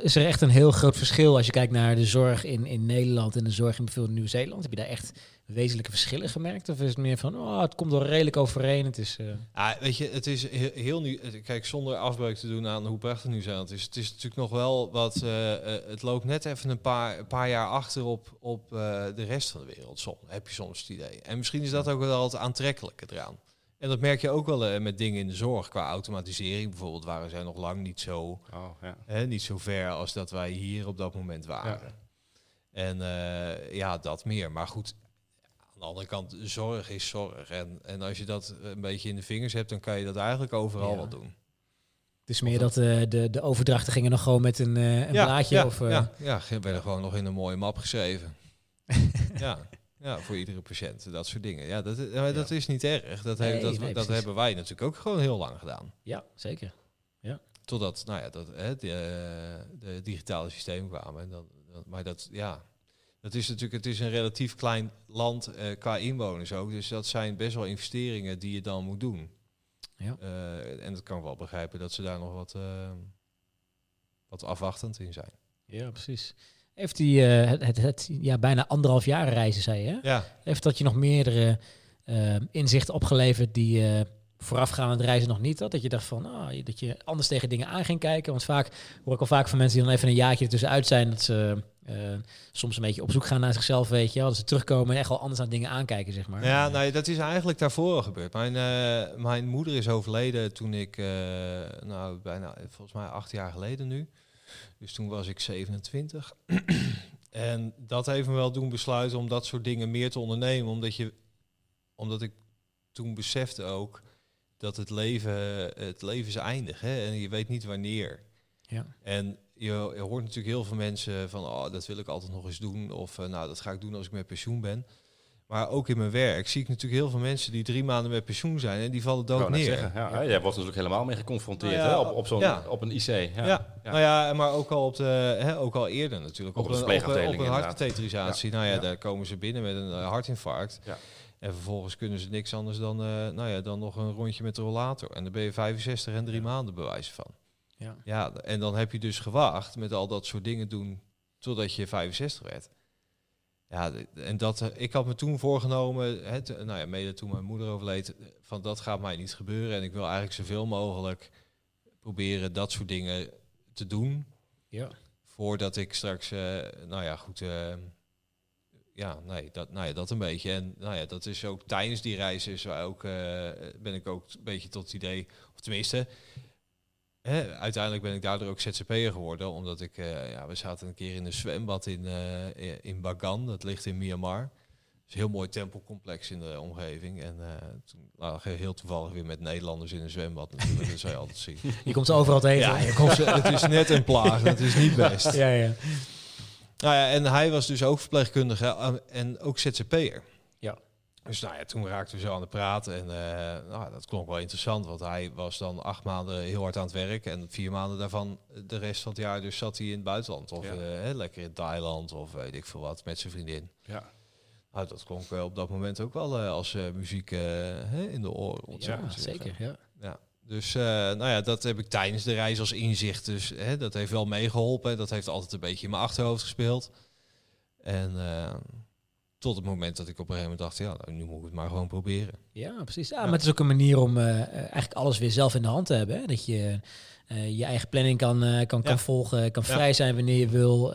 Is er echt een heel groot verschil als je kijkt naar de zorg in, in Nederland en de zorg in bijvoorbeeld Nieuw-Zeeland? Heb je daar echt wezenlijke verschillen gemerkt? Of is het meer van, oh, het komt wel redelijk overeen? Het is, eh, weet je, het is heel, heel nu. Kijk, zonder afbreuk te doen aan hoe prachtig Nieuw-Zeeland is. Het is natuurlijk nog wel wat. eh, eh, het loopt net even een paar, een paar jaar achter op, op de rest van de wereld. Heb je soms het idee. En misschien is dat ook wel het aantrekkelijke eraan. En dat merk je ook wel eh, met dingen in de zorg. Qua automatisering bijvoorbeeld waren zij nog lang niet zo, Oh, ja. hè, niet zo ver als dat wij hier op dat moment waren. Ja. En eh, ja, dat meer. Maar goed, aan de andere kant, zorg is zorg. En, en als je dat een beetje in de vingers hebt, dan kan je dat eigenlijk overal Ja. wel doen. het is meer dat eh, de, de overdrachten gingen nog gewoon met een, eh, een blaadje. ja, of, eh, ja, ja, werden gewoon nog in een mooie map geschreven. ja, ja, voor iedere patiënt, dat soort dingen. Ja, dat, dat is niet erg. Dat, Nee, dat, nee, dat hebben wij natuurlijk ook gewoon heel lang gedaan. ja, zeker. Totdat, nou ja, dat, hè, de, eh, de digitale systemen kwamen. En dan, maar dat, ja, dat is natuurlijk, het is een relatief klein land eh, qua inwoners ook. Dus dat zijn best wel investeringen die je dan moet doen. Ja. Eh, en dat kan ik wel begrijpen dat ze daar nog wat, wat afwachtend in zijn. Ja, precies. Heeft die eh, het, het, het ja, bijna anderhalf jaar reizen, zei je? Ja, Heeft dat je nog meerdere eh, inzichten opgeleverd die je voorafgaand aan het reizen nog niet had? Dat je dacht van, je- dat je anders tegen dingen aan ging kijken? Want vaak hoor ik al vaak van mensen die dan even een jaartje ertussenuit zijn, dat ze eh, soms een beetje op zoek gaan naar zichzelf, weet je wel. Dat ze terugkomen en echt wel anders aan dingen aankijken, zeg maar. Ja, nou, dat is eigenlijk daarvoor gebeurd. Mijn, mijn moeder is overleden toen ik, nou, bijna, volgens mij acht jaar geleden nu. Dus toen was ik 27. en dat heeft me wel doen besluiten om dat soort dingen meer te ondernemen. Omdat, je, omdat ik toen besefte ook dat het leven, het leven is eindig. Hè? En je weet niet wanneer. Ja. En je, hoort natuurlijk heel veel mensen van, oh, dat wil ik altijd nog eens doen. Of eh, nou, dat ga ik doen als ik met pensioen ben. Maar ook in mijn werk zie ik natuurlijk heel veel mensen die drie maanden met pensioen zijn en die vallen dood neer. zeggen, ja, Jij wordt natuurlijk helemaal mee geconfronteerd Nou ja, hè, op, op, zo'n, ja. op een IC. Ja. Ja. Ja. nou ja, maar ook al, op de, hè, ook al eerder natuurlijk. Op Op, een een, op, een, op verpleegafdeling, een inderdaad. hartkatheterisatie. Nou ja, Ja. daar komen ze binnen met een eh, hartinfarct. Ja. En vervolgens kunnen ze niks anders dan, eh, nou ja, dan nog een rondje met de rollator. En dan ben je 65 en drie maanden bewijs van. Ja. Ja, en dan heb je dus gewacht met al dat soort dingen doen totdat je 65 werd. Ja, en dat, eh, ik had me toen voorgenomen, hè, te- nou ja, mede toen mijn moeder overleed, van dat gaat mij niet gebeuren. En ik wil eigenlijk zoveel mogelijk proberen dat soort dingen te doen. Ja. Voordat ik straks, eh, nou ja, goed, eh, ja, nee, dat, nou ja, dat een beetje. En nou ja, dat is ook tijdens die reis is ook, ben ik ook een beetje tot het idee, of tenminste, uiteindelijk ben ik daardoor ook ZZP'er geworden, omdat ik, eh, ja, we zaten een keer in een zwembad in, eh, in Bagan, dat ligt in Myanmar. Het is een heel mooi tempelcomplex in de omgeving. En eh, toen lagen we heel toevallig weer met Nederlanders in een zwembad. Natuurlijk, dat zou je altijd zien. Je komt overal tegen. Ja, je komt ze- het is net een plaag. Het is niet best. ja, ja. Nou ja, en hij was dus ook verpleegkundige en ook ZZP'er. Dus nou ja, toen raakten we zo aan het praten en eh, nou, dat klonk wel interessant, want hij was dan acht maanden heel hard aan het werk en vier maanden daarvan, eh, de rest van het jaar, dus zat hij in het buitenland of Ja. eh, lekker in Thailand of weet ik veel wat met zijn vriendin. Ja. Nou, dat klonk op dat moment ook wel als muziek in de oren. Ja, zeker. Ja. Ja, dus nou ja, dat heb ik tijdens de reis als inzicht. Dus hè, dat heeft wel meegeholpen. Dat heeft altijd een beetje in mijn achterhoofd gespeeld. En eh, tot het moment dat ik op een gegeven moment dacht, ja, nou, nu moet ik het maar gewoon proberen. Ja, precies. Ja, Maar het is ook een manier om eh, eh, eigenlijk alles weer zelf in de hand te hebben. Hè? Dat je eh, je eigen planning kan, kan, kan Ja. volgen, kan vrij zijn wanneer je wil.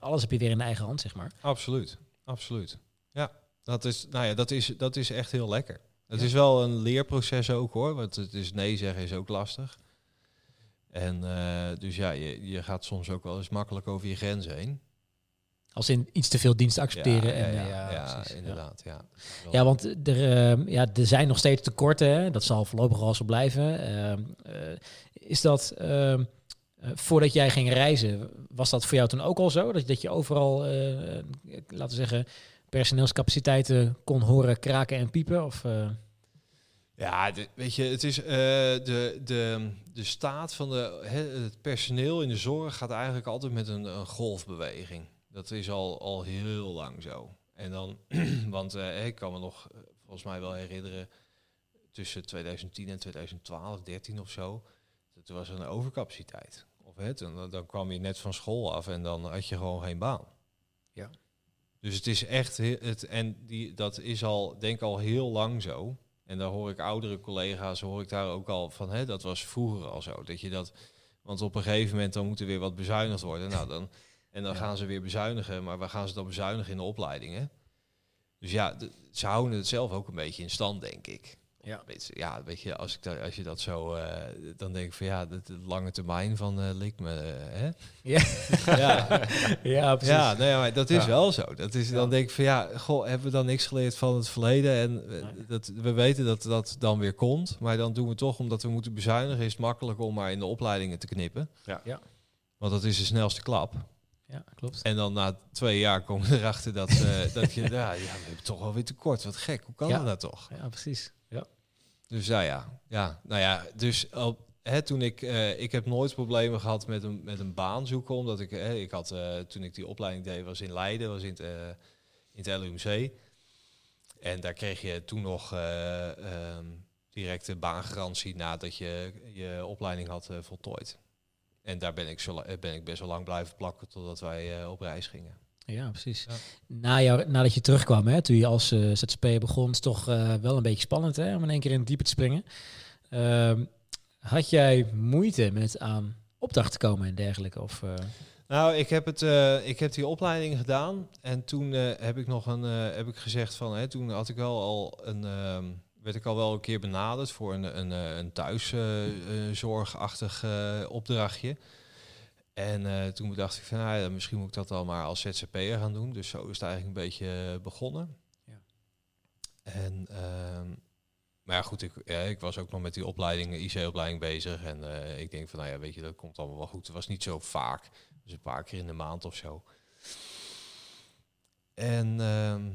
Alles heb je weer in de eigen hand, zeg maar. Absoluut, absoluut. Ja, dat is, nou ja, dat is, dat is echt heel lekker. Het is wel een leerproces ook hoor, want het is nee zeggen is ook lastig. En dus ja, je, je gaat soms ook wel eens makkelijk over je grens heen. Als in iets te veel diensten accepteren. Ja, ja, en, ja, ja, ja, precies, ja. inderdaad. Ja. Ja, want er, eh, ja, er zijn nog steeds tekorten. Hè? Dat zal voorlopig wel zo blijven. Ehm, eh, is dat, ehm, eh, voordat jij ging reizen, was dat voor jou toen ook al zo? Dat, dat je overal, eh, laten we zeggen, personeelscapaciteiten kon horen kraken en piepen? Of, eh, Ja, de- weet je, het is eh, de, de, de staat van de, hè, het personeel in de zorg gaat eigenlijk altijd met een, een golfbeweging. Dat is al, al heel lang zo. En dan, want eh, ik kan me nog eh, volgens mij wel herinneren, tussen 2010 en 2012, 13 of zo, toen was een overcapaciteit. Of het, en dan, dan kwam je net van school af en dan had je gewoon geen baan. Ja. Dus het is echt, he- het, en die, dat is al, denk al heel lang zo. En daar hoor ik oudere collega's, hoor ik daar ook al van, hè, dat was vroeger al zo. Dat je dat, want op een gegeven moment dan moet er weer wat bezuinigd worden. Nou, dan, en dan Ja. gaan ze weer bezuinigen, maar waar gaan ze dan bezuinigen in de opleidingen? Dus ja, ze houden het zelf ook een beetje in stand, denk ik. Ja. Ja, weet je, als, ik daar, als je dat zo, eh, dan denk ik van ja, de, de lange termijn van lik me, eh, hè? Ja. ja, ja, precies. ja, nee, maar dat is Ja. wel zo. Dat is, Dan denk ik van ja, goh, hebben we dan niks geleerd van het verleden? En Nee. dat, we weten dat dat dan weer komt. Maar dan doen we toch, omdat we moeten bezuinigen, is het makkelijk om maar in de opleidingen te knippen. Ja. Ja. Want dat is de snelste klap. Ja, klopt. En dan na twee jaar komen we erachter dat, eh, dat je, ja, ja, we hebben toch wel weer tekort. Wat gek, hoe kan Ja. dat nou toch? Ja, precies. Ja. Dus ja, ja, ja, nou ja, dus op, hè, toen ik, eh, ik heb nooit problemen gehad met een, met een baan zoeken, omdat ik, hè, ik had, eh, toen ik die opleiding deed, was in Leiden, was in het, in het LUMC. En daar kreeg je toen nog eh ehm, directe baangarantie nadat je je opleiding had voltooid. En daar ben ik, zo, eh, ben ik best wel lang blijven plakken totdat wij eh, op reis gingen. Ja, precies. Ja. Na jou, nadat je terugkwam, hè, toen je als eh ZZP'er begon, is het toch eh, wel een beetje spannend hè, om in één keer in het diepe te springen. Ehm, had jij moeite met aan opdracht te komen en dergelijke? Of, eh, Nou, ik heb, het, eh, ik heb die opleiding gedaan en toen eh, heb ik nog een, eh, heb ik gezegd van, hè, toen had ik wel al een, ehm, werd ik al wel een keer benaderd voor een, een, eh, een thuiszorgachtig eh, opdrachtje. En eh, toen dacht ik van, nou ja, misschien moet ik dat al maar als ZZP'er gaan doen. Dus zo is het eigenlijk een beetje begonnen. Ja. En, ehm, maar ja, goed, ik, ja, ik was ook nog met die opleiding, IC-opleiding bezig. En ik denk van, nou ja, weet je, dat komt allemaal wel goed. Het was niet zo vaak. Dus een paar keer in de maand of zo. En, ehm,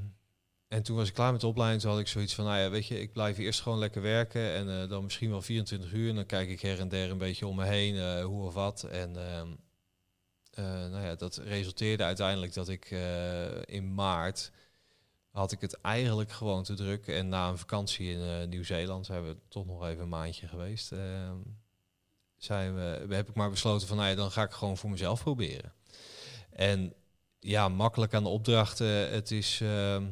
en toen was ik klaar met de opleiding. Toen had ik zoiets van, nou ja, weet je, ik blijf eerst gewoon lekker werken. En eh, dan misschien wel 24 uur. En dan kijk ik her en der een beetje om me heen, eh, hoe of wat. En ehm, eh, nou ja, dat resulteerde uiteindelijk dat ik in maart had ik het eigenlijk gewoon te druk. En na een vakantie in Nieuw-Zeeland zijn we toch nog even een maandje geweest. ehm, zijn we, we heb ik maar besloten van, nou ja, dan ga ik gewoon voor mezelf proberen. En ja, makkelijk aan de opdrachten. Het is, ehm,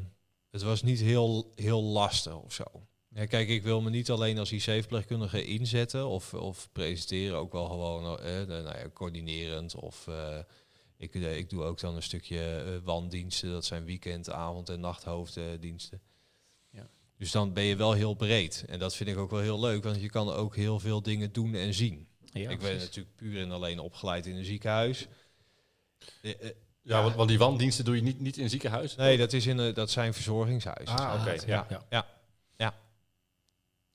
het was niet heel, heel lastig of zo. Ja, kijk, ik wil me niet alleen als IC-verpleegkundige inzetten of, of presenteren, ook wel gewoon eh, nou ja, coördinerend of eh, ik, eh, ik doe ook dan een stukje eh, wandiensten, dat zijn weekend, avond- en nachthoofddiensten. Ja. Dus dan ben je wel heel breed. En dat vind ik ook wel heel leuk, want je kan ook heel veel dingen doen en zien. Ja, ik ben natuurlijk puur en alleen opgeleid in een ziekenhuis. Eh, eh, Ja, want, want die wandiensten doe je niet, niet in een ziekenhuis? nee, dat, is in, een- dat zijn verzorgingshuizen. Ah, oké. ja. ja. ja. ja.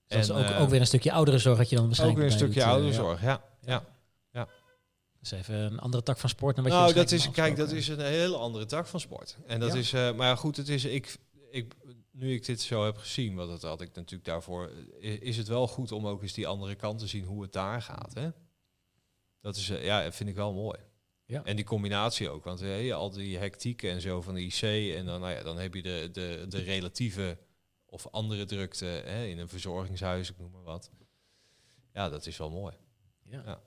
Dus dat is En, ook, eh, ook weer een stukje ouderenzorg dat je dan Ook waarschijnlijk weer een stukje eh, ouderzorg, ja. ja. Ja. Dat is even een andere tak van sport dan wat je Nou, dat is, kijk, dat is een hele andere tak van sport. En dat Ja. is, eh, maar ja, goed, het is, ik, ik, nu ik dit zo heb gezien, want dat had ik natuurlijk daarvoor, eh, is het wel goed om ook eens die andere kant te zien hoe het daar gaat. Hè? Dat is, eh, ja, vind ik wel mooi. Ja. En die combinatie ook, want eh, al die hectiek en zo van de IC, en dan, nou ja, dan heb je de, de, de relatieve of andere drukte hè, in een verzorgingshuis, ik noem maar wat. Ja, dat is wel mooi. Ja. Ja.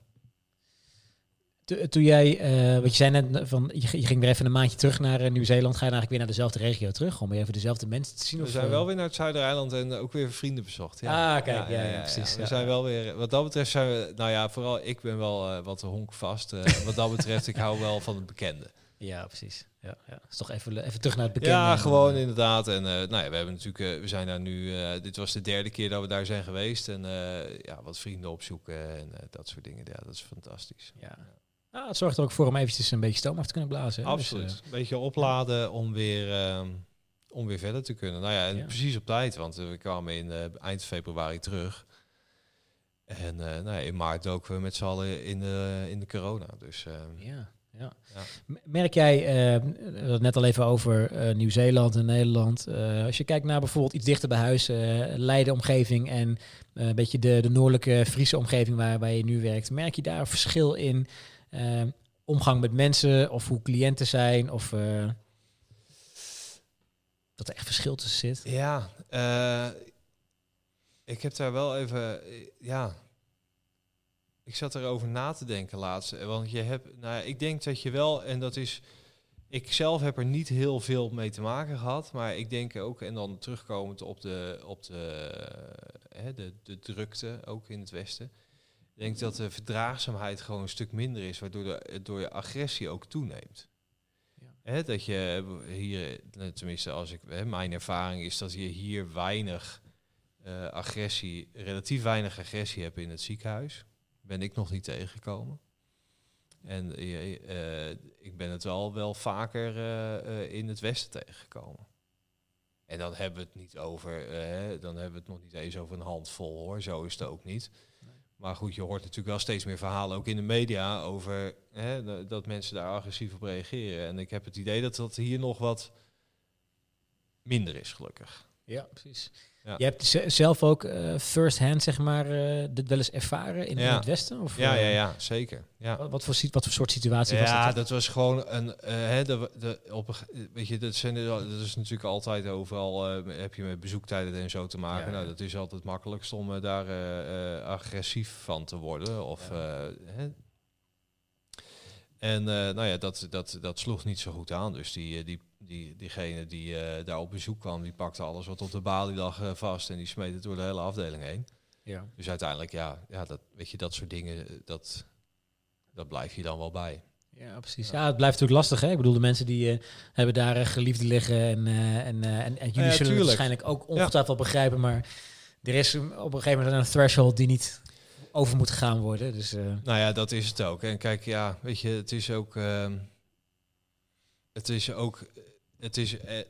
To- Toen jij, eh wat je zei net, van, je, ging weer even een maandje terug naar eh, Nieuw-Zeeland. Ga je dan eigenlijk weer naar dezelfde regio terug? Om weer even dezelfde mensen te zien? We of, zijn eh, wel weer naar het Zuidereiland en ook weer vrienden bezocht. Ja. Ah, kijk, ja, ja, precies, We zijn wel weer, wat dat betreft zijn we, nou ja, vooral ik ben wel eh, wat honkvast. eh wat dat betreft, ik hou wel van het bekende. Ja, precies. Ja, ja. Is toch even, even terug naar het bekende. Ja, gewoon eh, inderdaad. En eh, nou ja, we hebben natuurlijk, eh, we zijn daar nu, eh, dit was de derde keer dat we daar zijn geweest. En eh, ja, wat vrienden opzoeken en eh, dat soort dingen. Ja, dat is fantastisch. Ja. Ah, het zorgt er ook voor om eventjes een beetje stoom af te kunnen blazen. hè. Dus, Absoluut. eh, Een beetje opladen om weer, ehm, om weer verder te kunnen. Nou ja, en Ja. precies op tijd, want eh, we kwamen in eh, eind februari terug. En nou ja, in maart doken we met z'n allen in de, in de corona. Dus ehm, ja, ja. Ja. Merk jij, eh, we het net al even over Nieuw-Zeeland en Nederland. Als je kijkt naar bijvoorbeeld iets dichter bij huis, Leiden omgeving en een beetje de, de noordelijke Friese omgeving waar, waar je nu werkt. Merk je daar een verschil in eh, omgang met mensen of hoe cliënten zijn of eh, dat er echt verschil tussen zit? Ja, eh, ik heb daar wel even, eh, ja, ik zat erover na te denken laatst. Want je hebt, nou, ik denk dat je wel, en dat is, ik zelf heb er niet heel veel mee te maken gehad, maar ik denk ook, en dan terugkomend op de, op de, hè, de, de drukte, ook in het Westen. Ik denk dat de verdraagzaamheid gewoon een stuk minder is, waardoor de, door je agressie ook toeneemt. Ja. Dat je hier, eh, tenminste als ik, mijn ervaring is dat je hier weinig eh, agressie, relatief weinig agressie hebt in het ziekenhuis. Ben ik nog niet tegengekomen. En eh, ik ben het wel, wel vaker in het Westen tegengekomen. En dan hebben we het niet over, dan hebben we het nog niet eens over een handvol hoor, zo is het ook niet. Maar goed, je hoort natuurlijk wel steeds meer verhalen, ook in de media, over hè, da- dat mensen daar agressief op reageren. En ik heb het idee dat dat hier nog wat minder is, gelukkig. Ja, precies. Ja. Je hebt zelf ook eh, first hand, zeg maar, eh, dit wel eens ervaren in, in Ja. het Westen? Of, Ja, eh, ja, ja, zeker. Ja. Wat, wat, voor, wat voor soort situatie was Ja, dat? dat was gewoon een. eh, hè, de, de, op, weet je, dat, zijn, al- dat is natuurlijk altijd overal. heb je met bezoektijden en zo te maken. Ja, Nou, ja. dat is altijd het makkelijkst om daar agressief van te worden. Of, Ja. hè. En nou ja, dat, dat, dat sloeg niet zo goed aan. Dus die, die, die, diegene die eh, daar op bezoek kwam, die pakte alles wat op de balie lag eh, vast en die smeet het door de hele afdeling heen. Ja. Dus uiteindelijk, ja, ja dat, weet je, dat soort dingen, eh, dat, dat blijf je dan wel bij. Ja, precies. Ja, het blijft natuurlijk lastig. Hè? Ik bedoel, de mensen die eh, hebben daar uh, geliefden liggen. En, uh, en, en, en jullie Ja, zullen het waarschijnlijk ook ongetwijfeld wel begrijpen. Maar er is op een gegeven moment een threshold die niet over moet gegaan worden. Dus eh, Nou ja, dat is het ook. En kijk, ja, weet je, het is ook. ehm, het is ook. Het is. eh,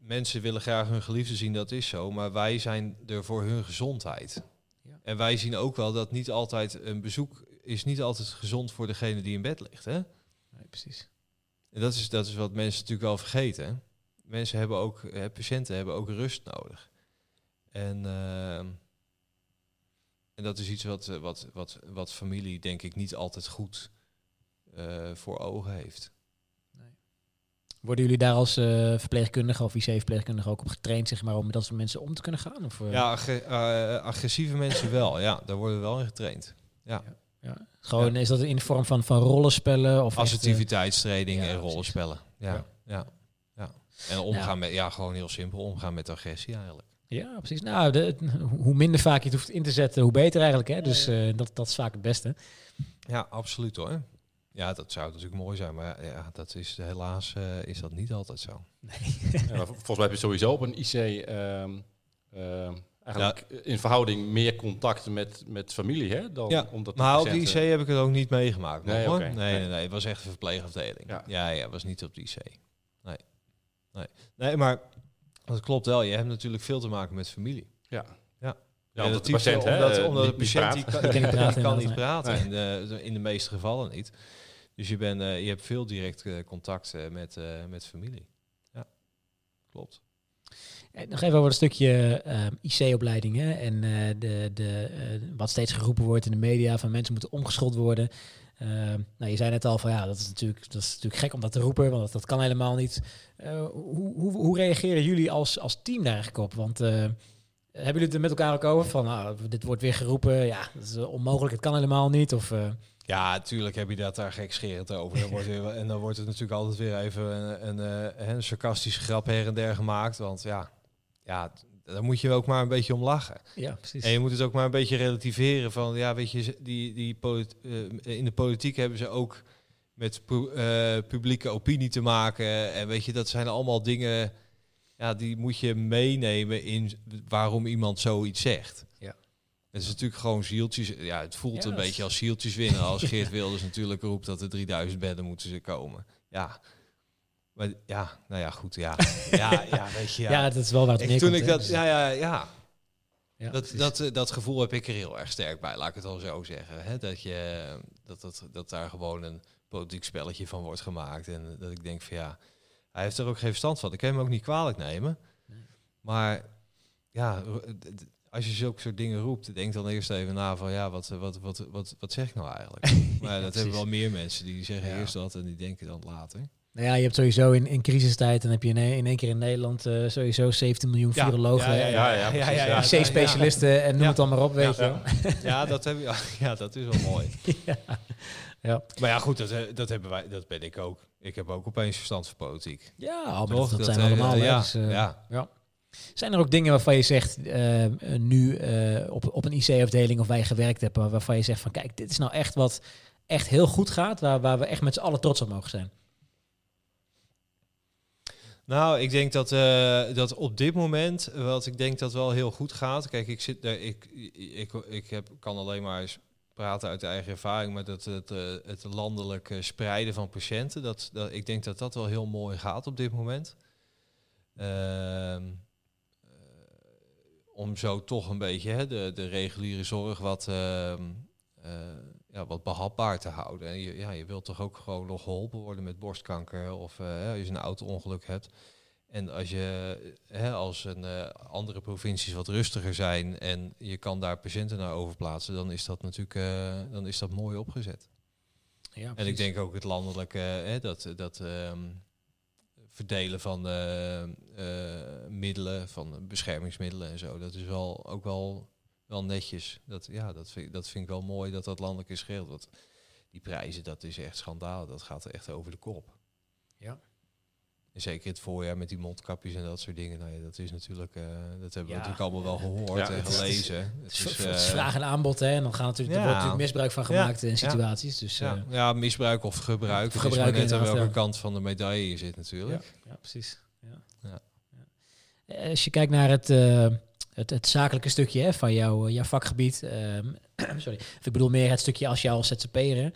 mensen willen graag hun geliefde zien, dat is zo. Maar wij zijn er voor hun gezondheid. Ja. En wij zien ook wel dat niet altijd een bezoek is niet altijd gezond voor degene die in bed ligt. Hè? nee, precies. En dat is, dat is wat mensen natuurlijk wel vergeten. hè. Mensen hebben ook, eh, patiënten hebben ook rust nodig. En, ehm, en dat is iets wat, eh, wat, wat, wat familie denk ik niet altijd goed eh, voor ogen heeft. Worden jullie daar als eh verpleegkundige of IC-verpleegkundige ook op getraind, zeg maar, om met dat soort mensen om te kunnen gaan? Of, eh, Ja, eh, agressieve mensen wel. Ja, daar worden we wel in getraind. ja. Gewoon, is dat in de vorm van, van rollenspellen? Of Assertiviteitstraining ja, en rollenspellen. Ja, Ja. ja. ja, En omgaan Ja. met, ja, gewoon heel simpel, omgaan met agressie eigenlijk. Ja, precies. Nou, de, hoe minder vaak je het hoeft in te zetten, hoe beter eigenlijk. Hè? Dus dat, dat is vaak het beste. Ja, absoluut hoor. Ja, dat zou natuurlijk mooi zijn, maar ja, dat is helaas eh, is dat niet altijd zo. Ja, maar volgens mij heb je sowieso op een IC ehm, ehm, eigenlijk in verhouding meer contact met, met familie, hè? Dan, Ja, omdat Maar op de IC heb ik het ook niet meegemaakt. Nee, hoor. oké. nee, Nee. nee, nee, het was echt een verpleegafdeling. Ja. Ja, ja, het was niet op de IC. Nee, nee, nee, maar dat klopt wel. Je hebt natuurlijk veel te maken met familie. Ja. Ja. Ja, omdat de patiënt, hè, omdat, eh, omdat de patiënt die kan, Die kan niet praten. In, de, in de meeste gevallen niet. Dus je, bent, eh, je hebt veel direct eh, contact eh, met, met familie. Ja, klopt. Nog even over een stukje IC-opleidingen en de, de, wat steeds geroepen wordt in de media van mensen moeten omgeschoold worden. Nou, je zei net al van ja, dat is natuurlijk, dat is natuurlijk gek om dat te roepen, want dat, kan helemaal niet. Hoe, hoe, hoe reageren jullie als, als team daar eigenlijk op? Want hebben jullie het er met elkaar ook over van nou, dit wordt weer geroepen, ja, dat is eh, onmogelijk, het kan helemaal niet? Of, eh, Ja, natuurlijk heb je dat daar gekscherend over. Dan wordt weer, en dan wordt het natuurlijk altijd weer even een, een, eh, een sarcastische grap her en der gemaakt. Want ja, ja, daar moet je ook maar een beetje om lachen. ja, precies. En je moet het ook maar een beetje relativeren van, ja, weet je, die, die in de politiek hebben ze ook met pu- publieke opinie te maken. En weet je, dat zijn allemaal dingen, ja, die moet je meenemen in waarom iemand zoiets zegt. Ja. Het is natuurlijk gewoon zieltjes. Ja, het voelt Ja, een beetje als zieltjes winnen. Als Geert Wilders natuurlijk roept dat er 3000 bedden moeten ze komen. Ja. Maar ja, nou ja, goed. Ja, ja, ja weet je. ja. dat is wel waar het Ik- toen ik dat, dus- ja, ja, ja, ja, dat, precies. dat, eh, dat gevoel heb ik er heel erg sterk bij, laat ik het al zo zeggen. Hè? Dat, je, dat, dat, dat daar gewoon een politiek spelletje van wordt gemaakt. En dat ik denk van ja, hij heeft er ook geen verstand van. Ik kan hem ook niet kwalijk nemen. Nee. Maar ja, als je zulke soort dingen roept, denk dan eerst even na van ja, wat, wat, wat, wat, wat zeg ik nou eigenlijk? Maar dat hebben wel meer mensen die zeggen Ja. eerst dat en die denken dan later. Nou ja, je hebt sowieso in, in crisistijd, dan heb je in, in één keer in Nederland eh, sowieso 17 miljoen Ja, virologen, ja, ja, ja, precies, ja. en IC-specialisten en noem Ja. het dan maar op, weet Ja. je. Ja, dat, heb, ja, ja, dat is wel mooi. ja. Ja. Maar ja, goed, dat, eh, dat, hebben wij, dat ben ik ook. Ik heb ook opeens verstand van politiek. Ja, maar Toch? dat, dat zijn eh, we allemaal. ja, dus, eh, ja. Zijn er ook dingen waarvan je zegt, eh, nu op, op een IC-afdeling of waar je gewerkt hebt, waar- waarvan je zegt van kijk, dit is nou echt wat echt heel goed gaat, waar, waar we echt met z'n allen trots op mogen zijn. Nou, ik denk dat, dat op dit moment, wat ik denk dat wel heel goed gaat. Kijk, ik zit daar, ik, ik, ik heb, kan alleen maar eens praten uit eigen ervaring, maar dat het, eh, het landelijk eh, spreiden van patiënten, dat, dat, ik denk dat dat wel heel mooi gaat op dit moment. Ehm, eh, om zo toch een beetje hè, de, de reguliere zorg wat, ehm, eh, ja, wat behapbaar te houden. En je, ja, je wilt toch ook gewoon nog geholpen worden met borstkanker of als je een auto-ongeluk hebt. En als je hè, als een eh, andere provincies wat rustiger zijn en je kan daar patiënten naar overplaatsen, dan is dat natuurlijk eh, dan is dat mooi opgezet. Ja, En ik denk ook het landelijke, hè, dat, dat ehm, verdelen van eh, eh, middelen, van beschermingsmiddelen en zo, dat is wel ook wel, wel netjes. Dat, ja, dat, vind, dat vind ik wel mooi dat dat landelijk is geregeld. Want die prijzen, dat is echt schandaal. Dat gaat echt over de kop. En zeker het voorjaar met die mondkapjes en dat soort dingen. Nou ja, dat is natuurlijk, eh, dat hebben we Ja. natuurlijk allemaal wel gehoord Ja, en gelezen. Het is, eh, vraag en aanbod, hè. En dan gaan natuurlijk, er wordt natuurlijk misbruik van gemaakt in situaties. Dus ja, eh, ja, misbruik of gebruik. Of gebruik net aan welke kant van de medaille je zit natuurlijk. ja, precies. Ja. Ja. Ja. Als je kijkt naar het, het, het zakelijke stukje hè, van jouw, jouw vakgebied. ehm, sorry, ik bedoel meer het stukje als jou als ZZP'er.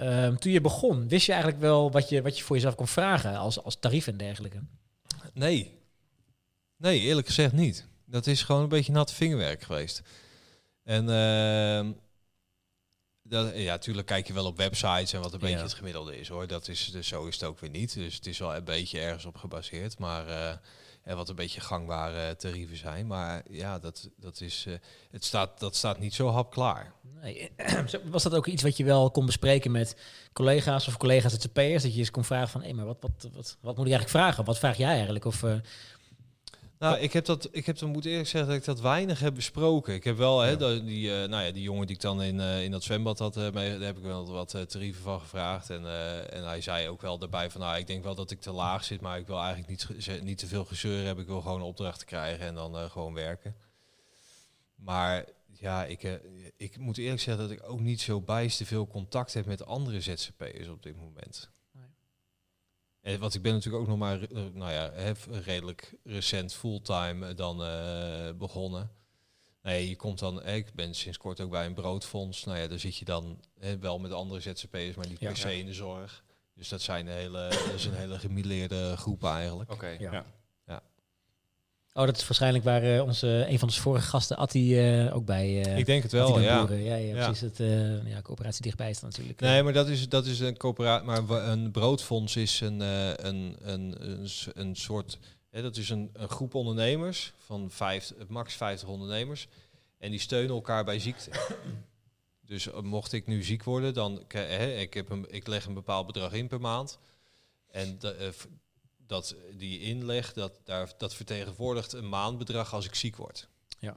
Ehm, toen je begon, wist je eigenlijk wel wat je, wat je voor jezelf kon vragen als, als tarief en dergelijke? Nee. Nee, eerlijk gezegd niet. Dat is gewoon een beetje natte vingerwerk geweest. En ehm, dat, ja, natuurlijk kijk je wel op websites en wat een beetje Ja. het gemiddelde is hoor. Dat is, dus zo is het ook weer niet. Dus het is wel een beetje ergens op gebaseerd. Maar eh, en wat een beetje gangbare tarieven zijn. Maar ja, dat, dat, is, eh, het staat, dat staat niet zo hapklaar. Nee. Was dat ook iets wat je wel kon bespreken met collega's of collega's ZZP'ers? Dat je eens kon vragen van, hé, maar wat, wat, wat, wat moet ik eigenlijk vragen? Wat vraag jij eigenlijk? Of, eh, Nou, ik heb dat, ik heb dan moet eerlijk zeggen dat ik dat weinig heb besproken. Ik heb wel, hè, Ja. die, eh, nou ja, die jongen die ik dan in, eh, in dat zwembad had, eh, mee, daar heb ik wel wat tarieven van gevraagd. En, en hij zei ook wel daarbij van, nou, ik denk wel dat ik te laag zit, maar ik wil eigenlijk niet, niet te veel gezeur hebben. Ik wil gewoon opdrachten krijgen en dan gewoon werken. Maar ja, ik, ik moet eerlijk zeggen dat ik ook niet zo bijster veel contact heb met andere ZZP'ers op dit moment. En want ik ben natuurlijk ook nog maar, eh, nou ja, hè, redelijk recent fulltime eh, dan eh, begonnen. Nee, je komt dan, eh, ik ben sinds kort ook bij een broodfonds. Nou ja, daar zit je dan hè, wel met andere ZZP'ers, maar niet Ja. per se in de zorg. Dus dat zijn een hele, dat is een hele gemilleerde groep eigenlijk. Oké, Ja. ja. Oh, dat is waarschijnlijk waar eh, onze, een van onze vorige gasten, Atti, eh, ook bij... eh, ik denk het wel, ja. Ja, ja, Ja. precies. Het, eh, ja, coöperatie dichtbij is natuurlijk. Nee, maar dat is, dat is een coöperatie. Maar een broodfonds is een, een, een, een, een soort. Hè, dat is een, een groep ondernemers van vijf, max 50 ondernemers. En die steunen elkaar bij ziekte. Dus mocht ik nu ziek worden, dan hè, ik, heb een, ik leg een bepaald bedrag in per maand. En dat, die inleg, dat, daar, dat vertegenwoordigt een maandbedrag als ik ziek word. Ja.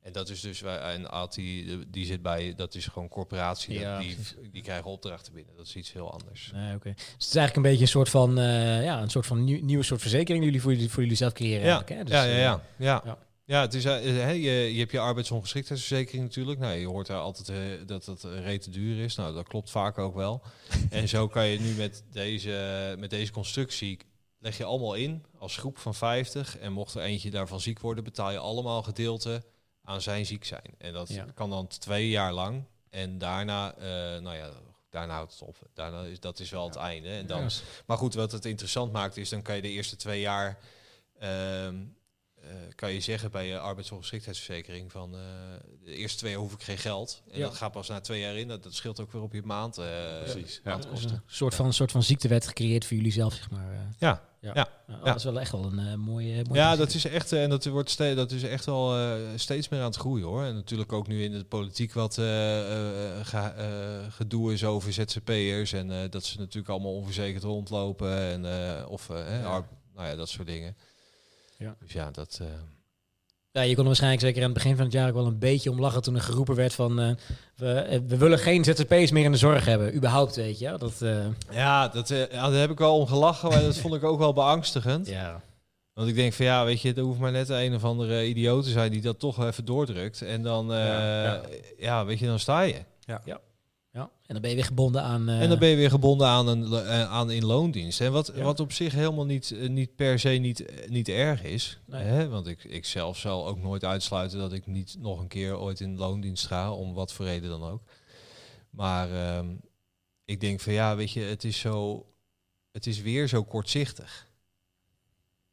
En dat is dus, wij- en Aad die, die zit bij, dat is gewoon corporatie, dat- Ja, die, die krijgen opdrachten binnen. Dat is iets heel anders. Nee, oké. Dus het is eigenlijk een beetje een soort van, eh, ja, een soort van nieuw, nieuwe soort verzekering die jullie voor, jullie voor jullie zelf creëren. Ja, hè? Dus, ja, ja, eh, ja, ja. ja. Ja, het is, hè, je, je hebt je arbeidsongeschiktheidsverzekering natuurlijk. Nou, je hoort daar altijd dat het uh, rete duur is. Nou, dat klopt vaak ook wel. en zo kan je nu met deze, met deze constructie, leg je allemaal in als groep van 50. En mocht er eentje daarvan ziek worden, betaal je allemaal gedeelte aan zijn ziek zijn. En dat Ja. kan dan twee jaar lang. En daarna, eh, nou ja, daarna houdt het op. Daarna is dat is wel het einde. En dan, Ja. maar goed, wat het interessant maakt is, dan kan je de eerste twee jaar, ehm, eh, kan je zeggen bij je arbeidsongeschiktheidsverzekering van, eh, de eerste twee jaar hoef ik geen geld. En Ja. dat gaat pas na twee jaar in. Dat, dat scheelt ook weer op je maand. eh, Precies, ja. Maandkosten. een soort van, een soort van ziektewet gecreëerd voor jullie zelf, zeg maar. Ja, ja. ja, Nou. Dat is wel echt wel een eh, mooie, mooie Ja, dat is echt, eh, en dat wordt ste dat is echt wel eh, steeds meer aan het groeien hoor. En natuurlijk ook nu in de politiek wat eh, gedoe is over ZZP'ers. En dat ze natuurlijk allemaal onverzekerd rondlopen. En, of nou ja, dat soort dingen. Ja. Dus ja, dat. Ja, je kon er waarschijnlijk zeker aan het begin van het jaar ook wel een beetje om lachen toen er geroepen werd van... eh, we, eh, we willen geen ZZP'ers meer in de zorg hebben, überhaupt, weet je. Dat, eh, ja, dat, eh, ja, daar heb ik wel om gelachen, maar dat vond ik ook wel beangstigend. ja. Want ik denk van ja, weet je, er hoeft maar net een of andere idioot te zijn die dat toch even doordrukt. En dan, eh, Ja, ja, ja. weet je, dan sta je. ja, en dan ben je weer gebonden aan... eh, En dan ben je weer gebonden aan een eh, aan in loondienst. En wat, Ja. wat op zich helemaal niet, eh, niet per se niet, eh, niet erg is. Nee. Hè? Want ik, ik zelf zal ook nooit uitsluiten dat ik niet nog een keer ooit in loondienst ga, om wat voor reden dan ook. Maar ehm, ik denk van ja, weet je, het is zo, het is weer zo kortzichtig.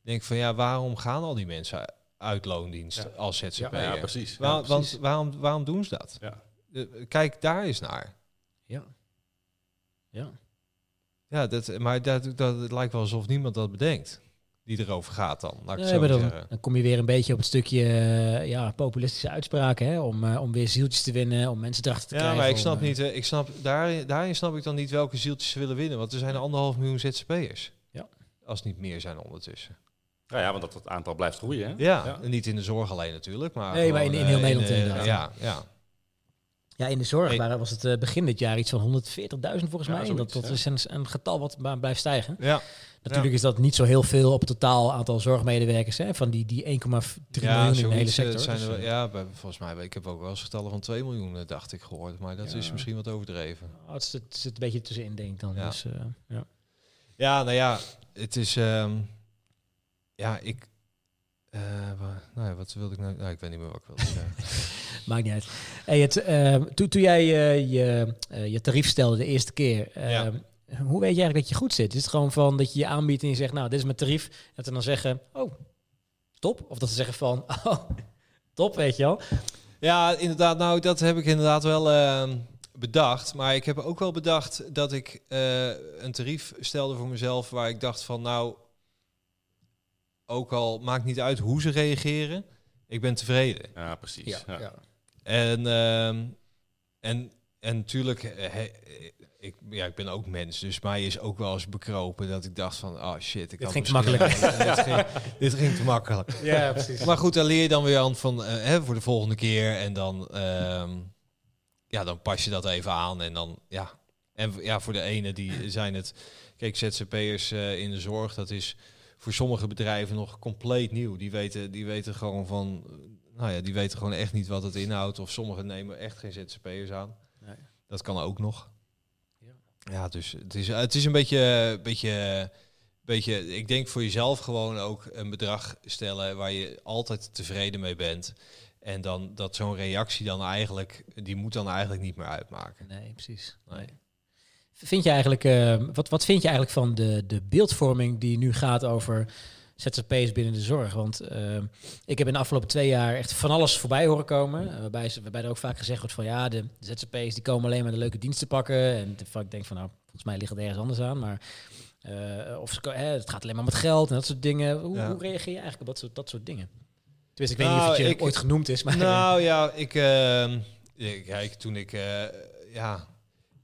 Ik denk van ja, waarom gaan al die mensen uit loondienst Ja. als ZZP'er? Ja, ja, precies. Ja, want waarom, waarom doen ze dat? Ja. Eh, Kijk daar eens naar. Ja. Ja. Ja, dat, maar dat, dat, het lijkt wel alsof niemand dat bedenkt. Die erover gaat dan, laat ik Nee, zo dan, kom je weer een beetje op het stukje eh, ja, populistische uitspraken, hè, om, eh, om weer zieltjes te winnen, om mensen erachter te Ja, krijgen. maar ik snap eh, niet, ik snap, daarin, daarin snap ik dan niet welke zieltjes ze willen winnen. Want er zijn anderhalf miljoen ZZP'ers. Ja. Als het niet meer zijn ondertussen. Ja, ja, want dat het aantal blijft groeien. Hè? Ja, Ja. en niet in de zorg alleen natuurlijk. Maar Nee, maar gewoon, in- in heel Nederland inderdaad. Ja, ja. Ja, in de zorg Hey. waren, was het eh, begin dit jaar iets van 140.000 volgens Ja, mij. Dat, is een, een getal wat maar blijft stijgen. Ja, Natuurlijk is dat niet zo heel veel op het totaal aantal zorgmedewerkers. Hè, van die, die 1,3 miljoen in de hele eh, sector. Zijn Dus, er, eh, ja, volgens mij, ik heb ook wel eens getallen van 2 miljoen, dacht ik, gehoord. Maar dat is misschien wat overdreven. oh, het, zit, het zit een beetje tussenin, denk ik dan. Ja. Dus, ja. Ja, nou ja, het is... ehm, ja, ik... wa- nou ja, wat wilde ik nou... Nou, ik weet niet meer wat ik wilde zeggen. Maakt niet uit. Hey, het, ehm, toen, toen jij eh, je, eh, je tarief stelde de eerste keer, ehm, Ja. hoe weet je eigenlijk dat je goed zit? Is het gewoon van dat je je aanbiedt en je zegt, nou, dit is mijn tarief. Dat ze dan zeggen, oh, top. Of dat ze zeggen van, oh, top, weet je wel. Ja, inderdaad. Nou, dat heb ik inderdaad wel ehm, bedacht. Maar ik heb ook wel bedacht dat ik een tarief stelde voor mezelf waar ik dacht van, nou, ook al maakt niet uit hoe ze reageren, ik ben tevreden. Ja, precies. Ja, En, ehm, en, en natuurlijk, eh, he- ik, ja, ik ben ook mens, dus mij is ook wel eens bekropen dat ik dacht van, oh shit, ik Dit ging te makkelijk. dit, ging, dit ging te makkelijk. Ja, precies. Maar goed, daar leer je dan weer aan van eh, hè, voor de volgende keer. En dan, ehm, ja, dan pas je dat even aan. En dan, ja. En ja, voor de ene die zijn het. Kijk, ZZP'ers eh in de zorg, dat is voor sommige bedrijven nog compleet nieuw. Die weten, die weten gewoon van. Nou ja, die weten gewoon echt niet wat het inhoudt. Of sommigen nemen echt geen ZZP'ers aan. Nee. Dat kan ook nog. Ja. Ja, dus het is, het is een beetje, beetje, beetje, ik denk voor jezelf gewoon ook een bedrag stellen waar je altijd tevreden mee bent. En dan dat zo'n reactie dan eigenlijk, die moet dan eigenlijk niet meer uitmaken. Nee, precies. Nee. Vind je eigenlijk, eh, wat, wat vind je eigenlijk van de, de beeldvorming die nu gaat over ZZP's binnen de zorg? Want eh, ik heb in de afgelopen twee jaar echt van alles voorbij horen komen. eh, Waarbij, ze, waarbij er ook vaak gezegd wordt van ja, de ZZP's die komen alleen maar de leuke diensten pakken. En ik denk van nou, volgens mij ligt het ergens anders aan. Maar of ze, het gaat alleen maar met geld en dat soort dingen. Hoe, Ja. hoe reageer je eigenlijk op dat soort, dat soort dingen? Tenminste, ik weet niet Nou, of het je ik- ooit genoemd is. Maar Nou ja, ik, ehm, ja, kijk, toen ik, ja,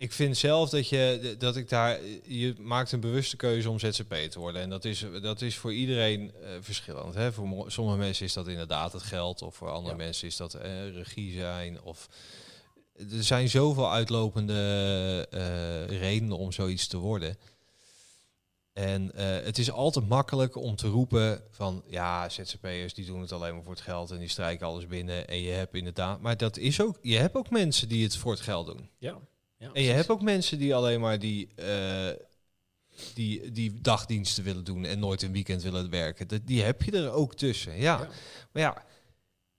ik vind zelf dat je, dat ik daar, je maakt een bewuste keuze om ZZP te worden. En dat is, dat is voor iedereen eh, verschillend. Hè? Voor sommige mensen is dat inderdaad het geld, of voor andere Ja. mensen is dat eh, regie zijn. Of er zijn zoveel uitlopende eh, redenen om zoiets te worden. En het is altijd makkelijk om te roepen van ja, ZZP'ers die doen het alleen maar voor het geld en die strijken alles binnen. En je hebt inderdaad, maar dat is ook, je hebt ook mensen die het voor het geld doen. ja. Ja, En je hebt ook mensen die alleen maar die, eh, die, die dagdiensten willen doen en nooit een weekend willen werken. Dat, die heb je er ook tussen. Ja. Ja. Maar ja,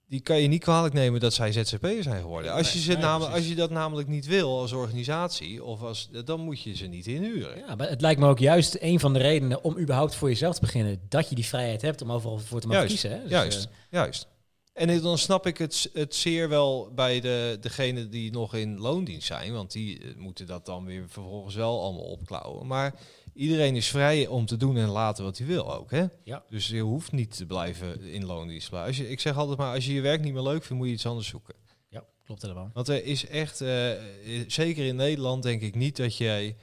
die kan je niet kwalijk nemen dat zij ZZP'er zijn geworden. Als je, ze nee, namelijk, als je dat namelijk niet wil als organisatie, of als, dan moet je ze niet inhuren. Ja, maar het lijkt me ook juist een van de redenen om überhaupt voor jezelf te beginnen. Dat je die vrijheid hebt om overal voor te mogen Juist, kiezen. Hè? Dus, Juist, eh, juist. En dan snap ik het, het zeer wel bij de, degenen die nog in loondienst zijn. Want die eh, moeten dat dan weer vervolgens wel allemaal opklauwen. Maar iedereen is vrij om te doen en laten wat hij wil ook. Hè? Ja. Dus je hoeft niet te blijven in loondienst. blijven. Als je, ik zeg altijd maar, als je je werk niet meer leuk vindt, moet je iets anders zoeken. ja, klopt helemaal. Want er is echt, eh, eh, zeker in Nederland denk ik niet dat jij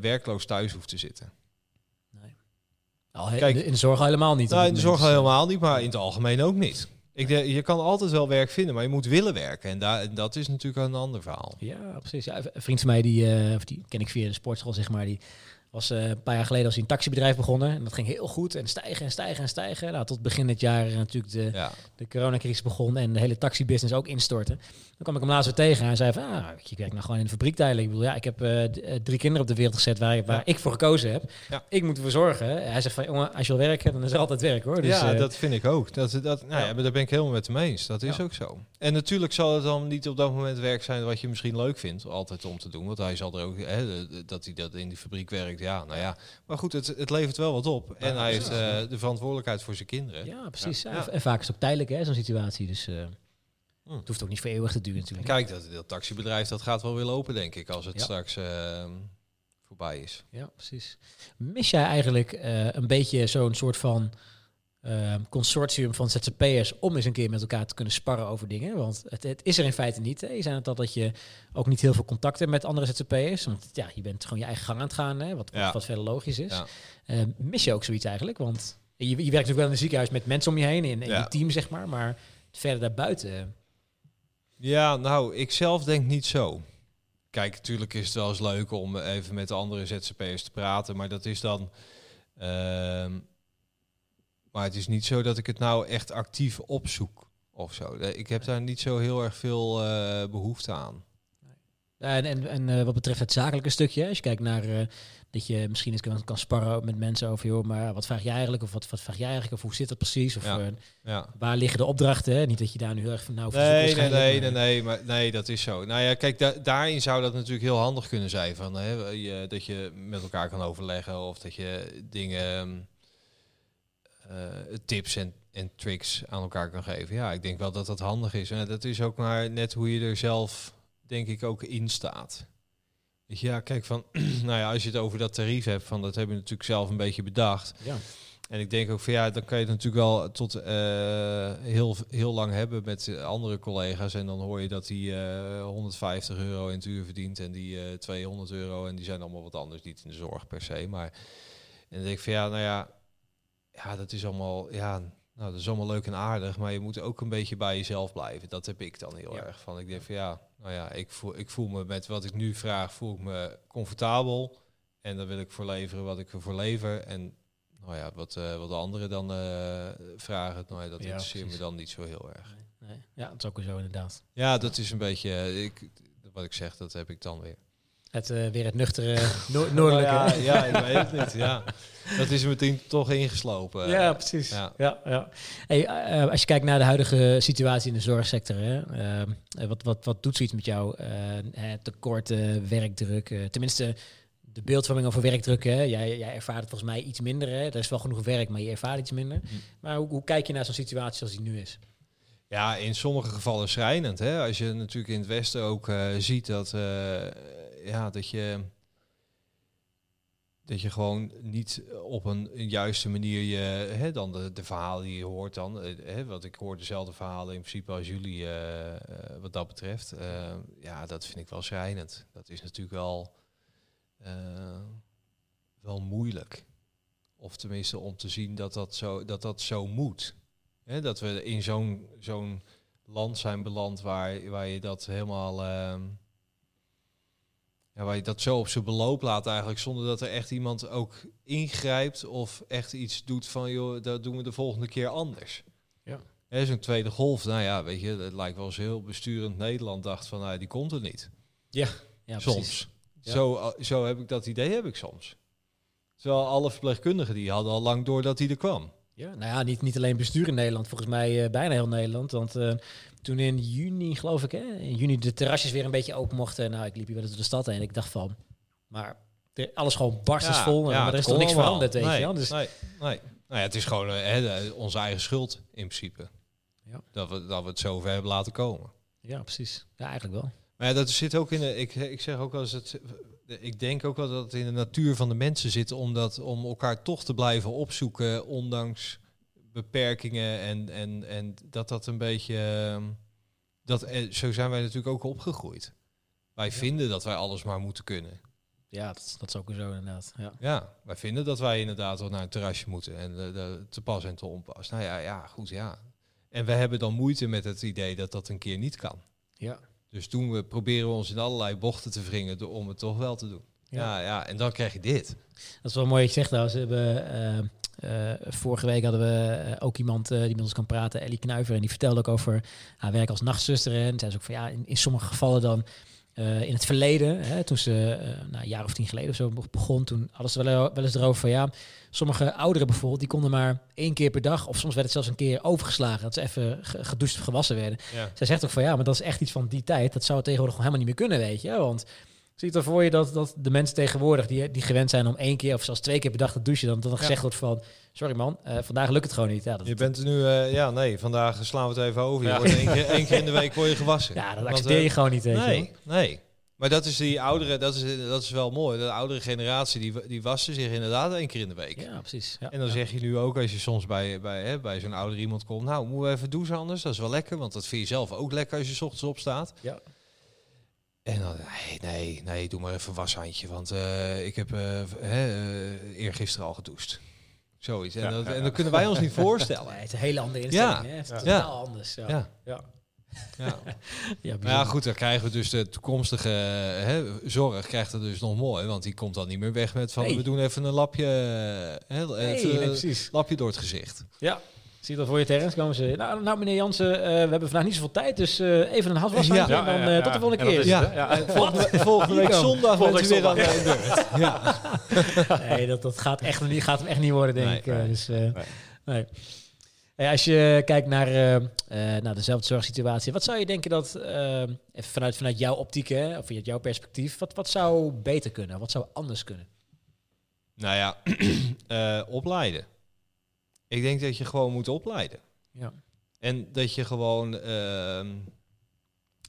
werkloos thuis hoeft te zitten. Kijk, in de- zorg al helemaal niet. Nou, in de zorg helemaal niet, maar in het algemeen ook niet. Ik denk, je kan altijd wel werk vinden, maar je moet willen werken. En daar, dat is natuurlijk een ander verhaal. Ja, precies. Ja, een vriend van mij, die, eh, of die ken ik via de sportschool, zeg maar, die was eh, een paar jaar geleden als hij een taxibedrijf begonnen. En dat ging heel goed en stijgen en stijgen en stijgen. Nou, tot begin dit jaar eh, natuurlijk de, Ja, de coronacrisis begon en de hele taxibusiness ook instortte. Dan kwam ik hem laatst weer tegen en hij zei van, ah, ik werk nou gewoon in de fabriek tijdelijk. Ik bedoel, ja, ik heb eh, drie kinderen op de wereld gezet waar, waar Ja. ik voor gekozen heb. Ja. Ik moet ervoor zorgen. Hij zegt van, jongen, als je wil werken, dan is er altijd werk hoor. Dus, ja dat vind ik ook. Dat, dat, nou ja. Daar ben ik helemaal met hem eens. Dat is ook zo. En natuurlijk zal het dan niet op dat moment werk zijn wat je misschien leuk vindt, altijd om te doen. Want hij zal er ook, hè, dat hij dat in die fabriek werkt, ja, nou ja. Maar goed, het, het levert wel wat op. En hij heeft eh, de verantwoordelijkheid voor zijn kinderen. ja, precies. En- vaak is het ook tijdelijk, hè, zo'n situatie. Dus eh, Hm. het hoeft ook niet voor eeuwig te duren En natuurlijk. kijk, dat, dat taxibedrijf dat gaat wel weer lopen, denk ik, als het Ja. straks eh, voorbij is. Ja, precies. Mis jij eigenlijk eh, een beetje zo'n soort van eh, consortium van ZZP'ers om eens een keer met elkaar te kunnen sparren over dingen? Want het, het is er in feite niet. Hè? Je zei het al dat je ook niet heel veel contact hebt met andere ZZP'ers. Want ja, je bent gewoon je eigen gang aan het gaan, hè? Wat, Ja. wat verder logisch is. Ja. Eh, mis je ook zoiets eigenlijk? Want je, je werkt natuurlijk wel in een ziekenhuis met mensen om je heen, in, in Ja. je team zeg maar. Maar verder daarbuiten... Ja, nou, ik zelf denk niet zo. Kijk, natuurlijk is het wel eens leuk om even met de andere ZZP'ers te praten, maar dat is dan... ehm, maar het is niet zo dat ik het nou echt actief opzoek of zo. Ik heb daar niet zo heel erg veel eh, behoefte aan. En, en, en eh, wat betreft het zakelijke stukje, als je kijkt naar eh, dat je misschien eens kan, kan sparren met mensen over, joh, maar wat vraag jij eigenlijk? Of wat, wat vraag jij eigenlijk? Of hoe zit dat precies? Of Ja. Ja. waar liggen de opdrachten? Hè? Niet dat je daar nu heel erg van nou Nee, nee, nee, nee, nee, maar nee, dat is zo. Nou ja, kijk, da- daarin zou dat natuurlijk heel handig kunnen zijn. Van, hè, je, dat je met elkaar kan overleggen of dat je dingen, eh, tips en, en tricks aan elkaar kan geven. Ja, ik denk wel dat dat handig is. En dat is ook maar net hoe je er zelf, denk ik, ook in staat. Ja, kijk, van, nou ja, als je het over dat tarief hebt, van dat heb je natuurlijk zelf een beetje bedacht. Ja. En ik denk ook van ja, dan kan je het natuurlijk wel tot eh, heel, heel lang hebben met eh, andere collega's. En dan hoor je dat die eh 150 euro in het uur verdient en die eh 200 euro. En die zijn allemaal wat anders, niet in de zorg per se. Maar en dan denk ik van ja, nou ja, ja, dat is allemaal, ja, nou, dat is allemaal leuk en aardig. Maar je moet ook een beetje bij jezelf blijven. Dat heb ik dan heel Ja. erg van. Ik denk van ja, nou ja, ik voel, ik voel me met wat ik nu vraag, voel ik me comfortabel. En dan wil ik voor leveren wat ik ervoor lever. En nou ja, wat, eh, wat de anderen dan eh, vragen, nou ja, dat Ja, interesseert me dan niet zo heel erg. Nee. Ja, dat is ook zo inderdaad. Ja, dat is een beetje, eh, ik, wat ik zeg, dat heb ik dan weer. Het, eh, weer het nuchtere noor- noordelijke. ja, ja, ik weet het niet. Ja. Dat is meteen toch ingeslopen. Ja, precies. ja. Ja. Ja, Hey, eh, als je kijkt naar de huidige situatie in de zorgsector, hè, eh, wat, wat, wat doet zoiets met jou? Het tekort, eh, werkdruk, tenminste de beeldvorming over werkdruk. Hè? Jij, jij ervaart het volgens mij iets minder. Hè? Er is wel genoeg werk, maar je ervaart iets minder. Hm. Maar hoe, hoe kijk je naar zo'n situatie als die nu is? Ja, in sommige gevallen schrijnend. Hè? Als je natuurlijk in het Westen ook ziet dat, ja, dat je dat je gewoon niet op een, juiste manier je, hè, dan de, de verhalen die je hoort dan, eh, hè, wat ik hoor dezelfde verhalen in principe als jullie eh, eh, wat dat betreft. Ja, dat vind ik wel schrijnend. Dat is natuurlijk wel, wel moeilijk. Of tenminste om te zien dat dat zo, dat dat zo moet. Hè, dat we in zo'n zo'n land zijn beland waar, waar je dat helemaal... ehm, ja, waar je dat zo op zijn beloop laat eigenlijk, zonder dat er echt iemand ook ingrijpt of echt iets doet van, joh, dat doen we de volgende keer anders. Ja. Zo'n tweede golf, nou ja, weet je, het lijkt wel eens heel besturend Nederland dacht van, nou, die komt er niet. Ja, soms. Ja. Zo, zo heb ik dat idee, heb ik soms. Terwijl alle verpleegkundigen die hadden al lang door dat hij er kwam. Ja, nou ja, niet, niet alleen bestuur in Nederland, volgens mij eh, bijna heel Nederland. Want eh, toen in juni, geloof ik, hè, in juni de terrasjes weer een beetje open mochten. Nou, ik liep hier wel eens door de stad heen en ik dacht van, maar er- alles gewoon barstensvol. maar er is toch niks veranderd, weet nee, je. Dus nee, nee. Nou ja, het is gewoon eh, hè, de- onze eigen schuld in principe. Ja. Dat, we, dat we het zover hebben laten komen. ja, precies. Ja, eigenlijk wel. Maar ja, dat zit ook in de. Ik, ik zeg ook wel eens het. Ik denk ook wel dat het in de natuur van de mensen zit om, dat, om elkaar toch te blijven opzoeken, ondanks beperkingen. En, en, en dat dat een beetje. ehm, Dat, eh, zo zijn wij natuurlijk ook opgegroeid. Wij vinden dat wij alles maar moeten kunnen. Ja, dat, dat is ook zo inderdaad. Ja. Ja, wij vinden dat wij inderdaad wel naar een terrasje moeten en de, de, te pas en te onpas. Nou ja, ja, goed, ja. En we hebben dan moeite met het idee dat dat een keer niet kan. Ja. Dus toen we proberen we ons in allerlei bochten te wringen door- om het toch wel te doen. Ja. Ja, ja, en dan krijg je dit. Dat is wel mooi dat je zegt trouwens. We hebben, eh, eh, vorige week hadden we eh, ook iemand eh, die met ons kan praten, Ellie Knuiver. En die vertelde ook over haar werk als nachtzuster. En zei ze ook van ja, in, in sommige gevallen dan eh, in het verleden, hè, toen ze eh, nou, een jaar of tien geleden of zo begon, toen hadden ze wel, wel eens erover van ja, sommige ouderen bijvoorbeeld, die konden maar één keer per dag, of soms werd het zelfs een keer overgeslagen, dat ze even ge- gedoucht of gewassen werden. Ja. Zij zegt ook van ja, maar dat is echt iets van die tijd. Dat zou tegenwoordig gewoon helemaal niet meer kunnen, weet je. Want zie je het voor je dat, dat de mensen tegenwoordig die, die gewend zijn om één keer of zelfs twee keer per dag te douchen, dan, dan gezegd wordt van sorry man, eh, vandaag lukt het gewoon niet. Ja, dat, Je bent er nu, eh, ja, nee, vandaag slaan we het even over. Je Ja. wordt één, keer, één keer in de week word je gewassen. ja, dat Want, accepteer je eh, gewoon niet, je Nee, nee. Maar dat is die oudere, dat is, dat is wel mooi. De oudere generatie, die, die wassen zich inderdaad één keer in de week. Ja, precies. Ja, En dan ja. zeg je nu ook, als je soms bij, bij, hè, bij zo'n ouder iemand komt, nou, moeten we even douchen anders? Dat is wel lekker, want dat vind je zelf ook lekker als je 's ochtends opstaat. Ja. En dan, nee, nee, nee, doe maar even een washandje, want eh, ik heb eh hè, eh, eergisteren al gedoucht. Zoiets. En, Ja, dat, ja, en dat kunnen wij ons niet voorstellen. Nee, het is een hele andere instelling. Ja. Hè? Het is Ja. totaal anders. Ja. Ja. Ja. Ja. Ja, Maar ja, bijzonder. goed, dan krijgen we dus de toekomstige hè, zorg krijgt het dus nog mooi, want die komt dan niet meer weg met van Nee. we doen even een lapje, hè, even nee, een precies. lapje door het gezicht. Ja. Zie je dat voor je terrens komen ze. Nou, nou meneer Jansen, eh, we hebben vandaag niet zoveel tijd, dus eh, even een handwashandje Ja. en dan eh, tot de volgende keer. Ja. en volgende, volgende week zondag Volgende bent u weer aan de beurt. Ja. Nee, dat, dat gaat, echt, niet- gaat hem echt niet worden, denk Nee, ik. nee. Dus, eh, nee. Hey, als je kijkt naar, eh, eh, naar dezelfde zorgsituatie, wat zou je denken dat, even vanuit, vanuit jouw optiek, hè, of vanuit jouw perspectief, wat, wat zou beter kunnen? Wat zou anders kunnen? Nou ja, eh, opleiden. Ik denk dat je gewoon moet opleiden. Ja. En dat je gewoon, ehm,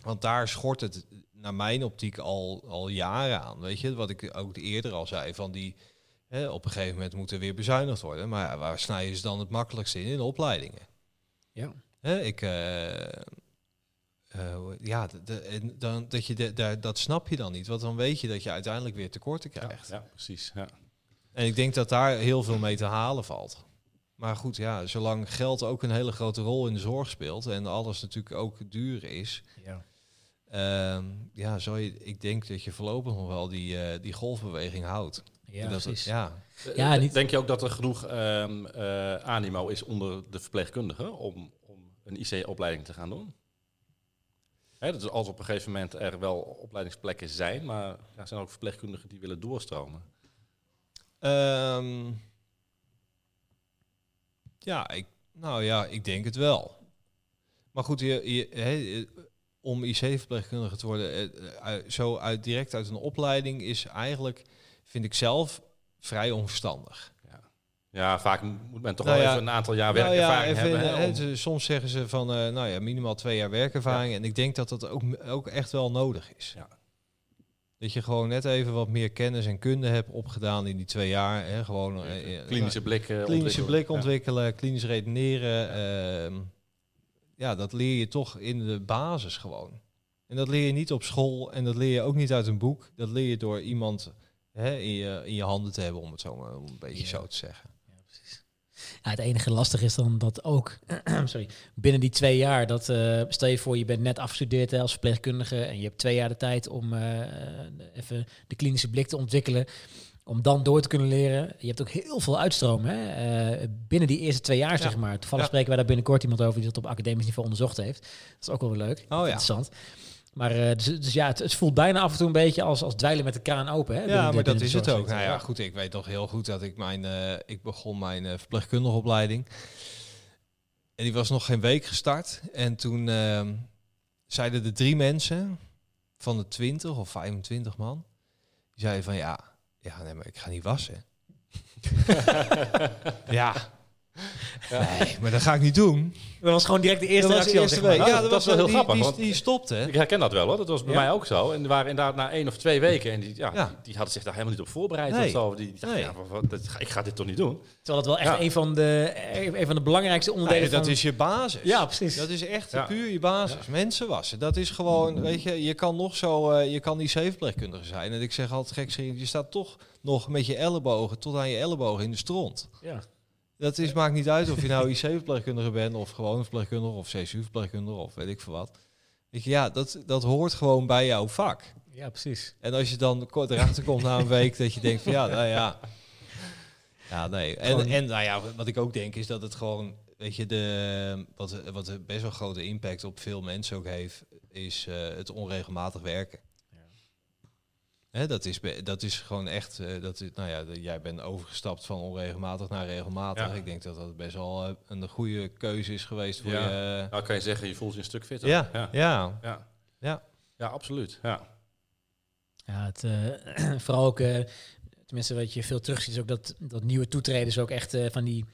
want daar schort het naar mijn optiek al, al jaren aan. Weet je, wat ik ook eerder al zei, van die hè, op een gegeven moment moet er weer bezuinigd worden. Maar ja, waar snijden ze dan het makkelijkst in? In opleidingen. Ja. Hè, ik, eh, eh, ja, de, de- en dan, dat, je de, dat snap je dan niet. Want dan weet je dat je uiteindelijk weer tekorten krijgt. Ja, precies. Ja. En ik denk dat daar heel veel mee te halen valt. Maar goed, ja, zolang geld ook een hele grote rol in de zorg speelt en alles natuurlijk ook duur is, Ja. ehm, ja, zou je, ik denk dat je voorlopig nog wel die, eh, die golfbeweging houdt. Ja, dat, precies. ja. Ja, Eh, niet- Denk je ook dat er genoeg ehm, eh, animo is onder de verpleegkundigen om, om een IC-opleiding te gaan doen? Hè, dat is als op een gegeven moment er wel opleidingsplekken zijn, maar ja, er zijn ook verpleegkundigen die willen doorstromen. Ehm, ja, ik, nou ja, ik denk het wel. Maar goed, je, je, hè, om IC-verpleegkundige te worden, eh, eh, zo uit, direct uit een opleiding is eigenlijk, vind ik zelf, vrij onverstandig. Ja, vaak moet men toch Nou wel ja, even een aantal jaar Nou ja, werkervaring even, hebben. hè, om- soms zeggen ze van, eh, nou ja, minimaal twee jaar werkervaring. En ik denk dat dat ook, ook echt wel nodig is. Ja. Dat je gewoon net even wat meer kennis en kunde hebt opgedaan in die twee jaar. Hè, gewoon eh, eh, klinische blik eh, klinische ontwikkelen. blik Ja. ontwikkelen, klinisch redeneren. ehm, ja, dat leer je toch in de basis gewoon. En dat leer je niet op school en dat leer je ook niet uit een boek. Dat leer je door iemand hè, in, je, in je handen te hebben, om het zo maar een beetje Ja. zo te zeggen. Ja, het enige lastig is dan dat ook sorry, binnen die twee jaar, dat eh, stel je voor je bent net afgestudeerd als verpleegkundige en je hebt twee jaar de tijd om eh, even de klinische blik te ontwikkelen, om dan door te kunnen leren. Je hebt ook heel veel uitstroom hè, eh, binnen die eerste twee jaar, zeg maar. Toevallig Ja. spreken wij daar binnenkort iemand over die dat op academisch niveau onderzocht heeft. Dat is ook wel weer leuk, Oh ja. interessant. Maar eh, dus, dus ja, het, het voelt bijna af en toe een beetje als, als dweilen met de kraan open. Hè, Ja, maar dat is het ook. Nou ja, goed, ik weet nog heel goed dat ik mijn, eh, ik begon mijn eh, verpleegkundige opleiding. En die was nog geen week gestart. En toen ehm, zeiden de drie mensen van de 20 of 25 man, die zeiden van ja, ja, nee, maar ik ga niet wassen. ja. Nee, maar dat ga ik niet doen. Dat was gewoon direct de eerste dat was reactie. eerste al, zeg maar. week. Nou, Ja, dat dat, is wel was heel die, grappig, Die, want- die stopte. Ik herken dat wel hoor, dat was bij Ja? mij ook zo. En die waren inderdaad na één of twee weken en die, ja, Ja. Die, die hadden zich daar helemaal niet op voorbereid Nee. of zo. Die, die dachten, Nee. ja, wat- wat- dat, ik ga dit toch niet doen? Terwijl het wel echt Ja. een, van de, een van de belangrijkste onderdelen Nee, dat van... is je basis. Ja, precies. Dat is echt Ja. puur je basis. Mensen wassen. Dat is gewoon, weet je, je kan nog zo, eh, je kan niet verpleegkundige zijn. En ik zeg altijd gek, je staat toch nog met je ellebogen tot aan je ellebogen in de stront. Ja. Dat is, maakt niet uit of je nou IC-verpleegkundige bent of gewoon verpleegkundige of CSU-verpleegkundige of weet ik veel wat. Weet je, ja, dat, dat hoort gewoon bij jouw vak. ja, precies. En als je dan kort erachter komt na een week dat je denkt van ja, nou ja. Ja, nee. En, en nou ja, wat ik ook denk is dat het gewoon, weet je, de, wat, wat best wel grote impact op veel mensen ook heeft, is eh, het onregelmatig werken. Hè, dat, is, dat is gewoon echt, eh, dat is, nou ja, de- jij bent overgestapt van onregelmatig naar regelmatig. Ja. Ik denk dat dat best wel eh, een goede keuze is geweest voor Ja. je. Nou kan je zeggen, je voelt je een stuk fitter. ja, ja. ja. Ja, Ja. Ja, absoluut. Ja. Ja, het, eh, vooral ook, tenminste wat je veel terugziet, is ook dat, dat nieuwe toetreders ook echt eh, van die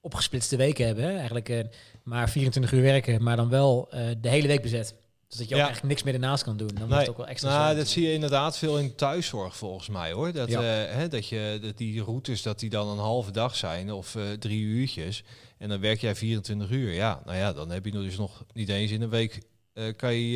opgesplitste weken hebben. Hè? Eigenlijk eh, maar 24 uur werken, maar dan wel eh, de hele week bezet. Dus dat je ook Ja. eigenlijk niks meer ernaast kan doen. Dan wordt Nee, het ook wel extra nou, dat zie je inderdaad veel in thuiszorg volgens mij hoor. Dat, Ja. eh, hè, dat, je, dat die routes dat die dan een halve dag zijn of eh, drie uurtjes. En dan werk jij 24 uur. Ja, nou ja, dan heb je dus nog niet eens in een week eh, kan je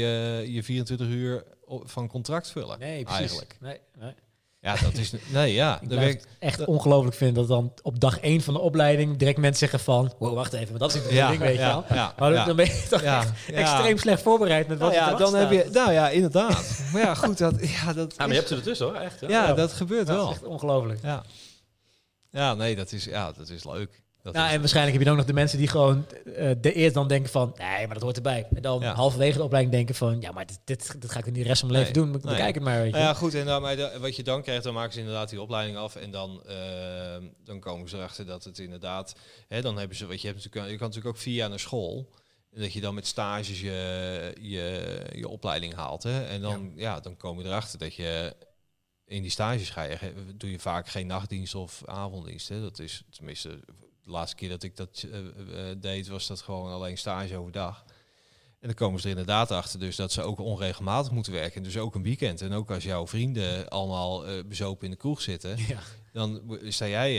je 24 uur van contract vullen. Nee, precies. Eigenlijk. Nee, nee. Ja, dat is... Nee, ja. Ik dat blijf werkt, het echt ongelooflijk vinden dat dan op dag één van de opleiding direct mensen zeggen van... Wow, wacht even, maar dat is niet de ja, ding, weet je ja, wel. ja, Maar ja. dan ben je toch Ja, echt ja. extreem slecht voorbereid met wat Nou je ja, dan heb je... Nou ja, inderdaad. maar ja, goed, dat, ja, dat, Ja, maar je hebt ze ertussen hoor, echt. hè? ja, Ja. dat gebeurt Dat wel. is echt ongelooflijk. Ja. ja, nee, dat is, ja, dat is leuk. Dat Nou, is- en waarschijnlijk heb je dan ook nog de mensen die gewoon eh, de eerst dan denken van... Nee, maar dat hoort erbij. En dan Ja. halverwege de opleiding denken van... Ja, maar dit, dit, dit ga ik niet de rest van mijn leven Nee, doen. nee. Bekijk het maar, weet je. Nou ja, goed. En dan, maar wat je dan krijgt, dan maken ze inderdaad die opleiding af. En dan, ehm, dan komen ze erachter dat het inderdaad... Hè, dan hebben ze, wat je hebt natuurlijk, je kan natuurlijk ook vier jaar naar school. En dat je dan met stages je, je, je opleiding haalt. Hè. En dan, ja. dan komen we erachter dat je in die stages ga je, doe je vaak geen nachtdienst of avonddienst. Hè. Dat is tenminste de laatste keer dat ik dat eh, eh, deed, was dat gewoon alleen stage overdag. En dan komen ze er inderdaad achter dus dat ze ook onregelmatig moeten werken. En dus ook een weekend. En ook als jouw vrienden allemaal eh, bezopen in de kroeg zitten, Ja. dan sta jij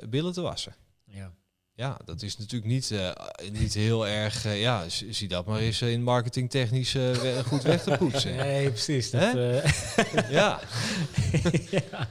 eh, billen te wassen. Ja. Ja, dat is natuurlijk niet, eh, niet heel erg... eh, ja, zie dat maar eens eh, in marketingtechnisch eh, goed weg te poetsen. Nee, precies. Dat, Hè? eh, Ja, ja,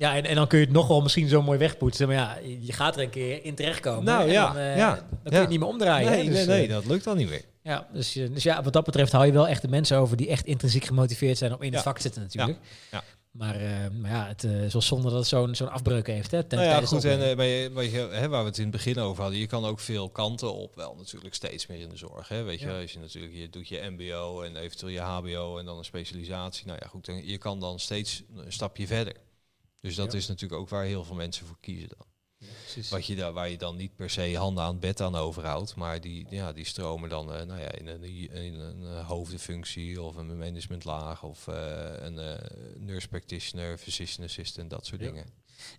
ja en, en dan kun je het nog wel misschien zo mooi wegpoetsen. Maar ja, je gaat er een keer in terechtkomen. Nou, en ja, dan, ja, dan kun je ja. niet meer omdraaien. nee. Dus, nee, nee, eh, dat lukt dan niet meer. Ja, dus, dus ja, wat dat betreft hou je wel echt de mensen over die echt intrinsiek gemotiveerd zijn om in het vak te zitten natuurlijk. Ja. Maar, eh, maar ja, het is wel zonde dat het zo'n zo'n afbreuk heeft. Hè, ten- Nou ja, goed, en bij, je- hè, waar we het in het begin over hadden, je kan ook veel kanten op, wel natuurlijk steeds meer in de zorg. Hè, weet je, als je natuurlijk, je doet je mbo en eventueel je hbo en dan een specialisatie. Nou ja, goed, en je kan dan steeds een stapje verder. Dus dat Ja. is natuurlijk ook waar heel veel mensen voor kiezen dan. Wat je daar, waar je dan niet per se handen aan het bed aan overhoudt, maar die, ja, die stromen dan eh, nou ja, in een, in een eh, hoofdfunctie of een managementlaag of eh, een nurse practitioner, physician assistant, dat soort Ja. dingen.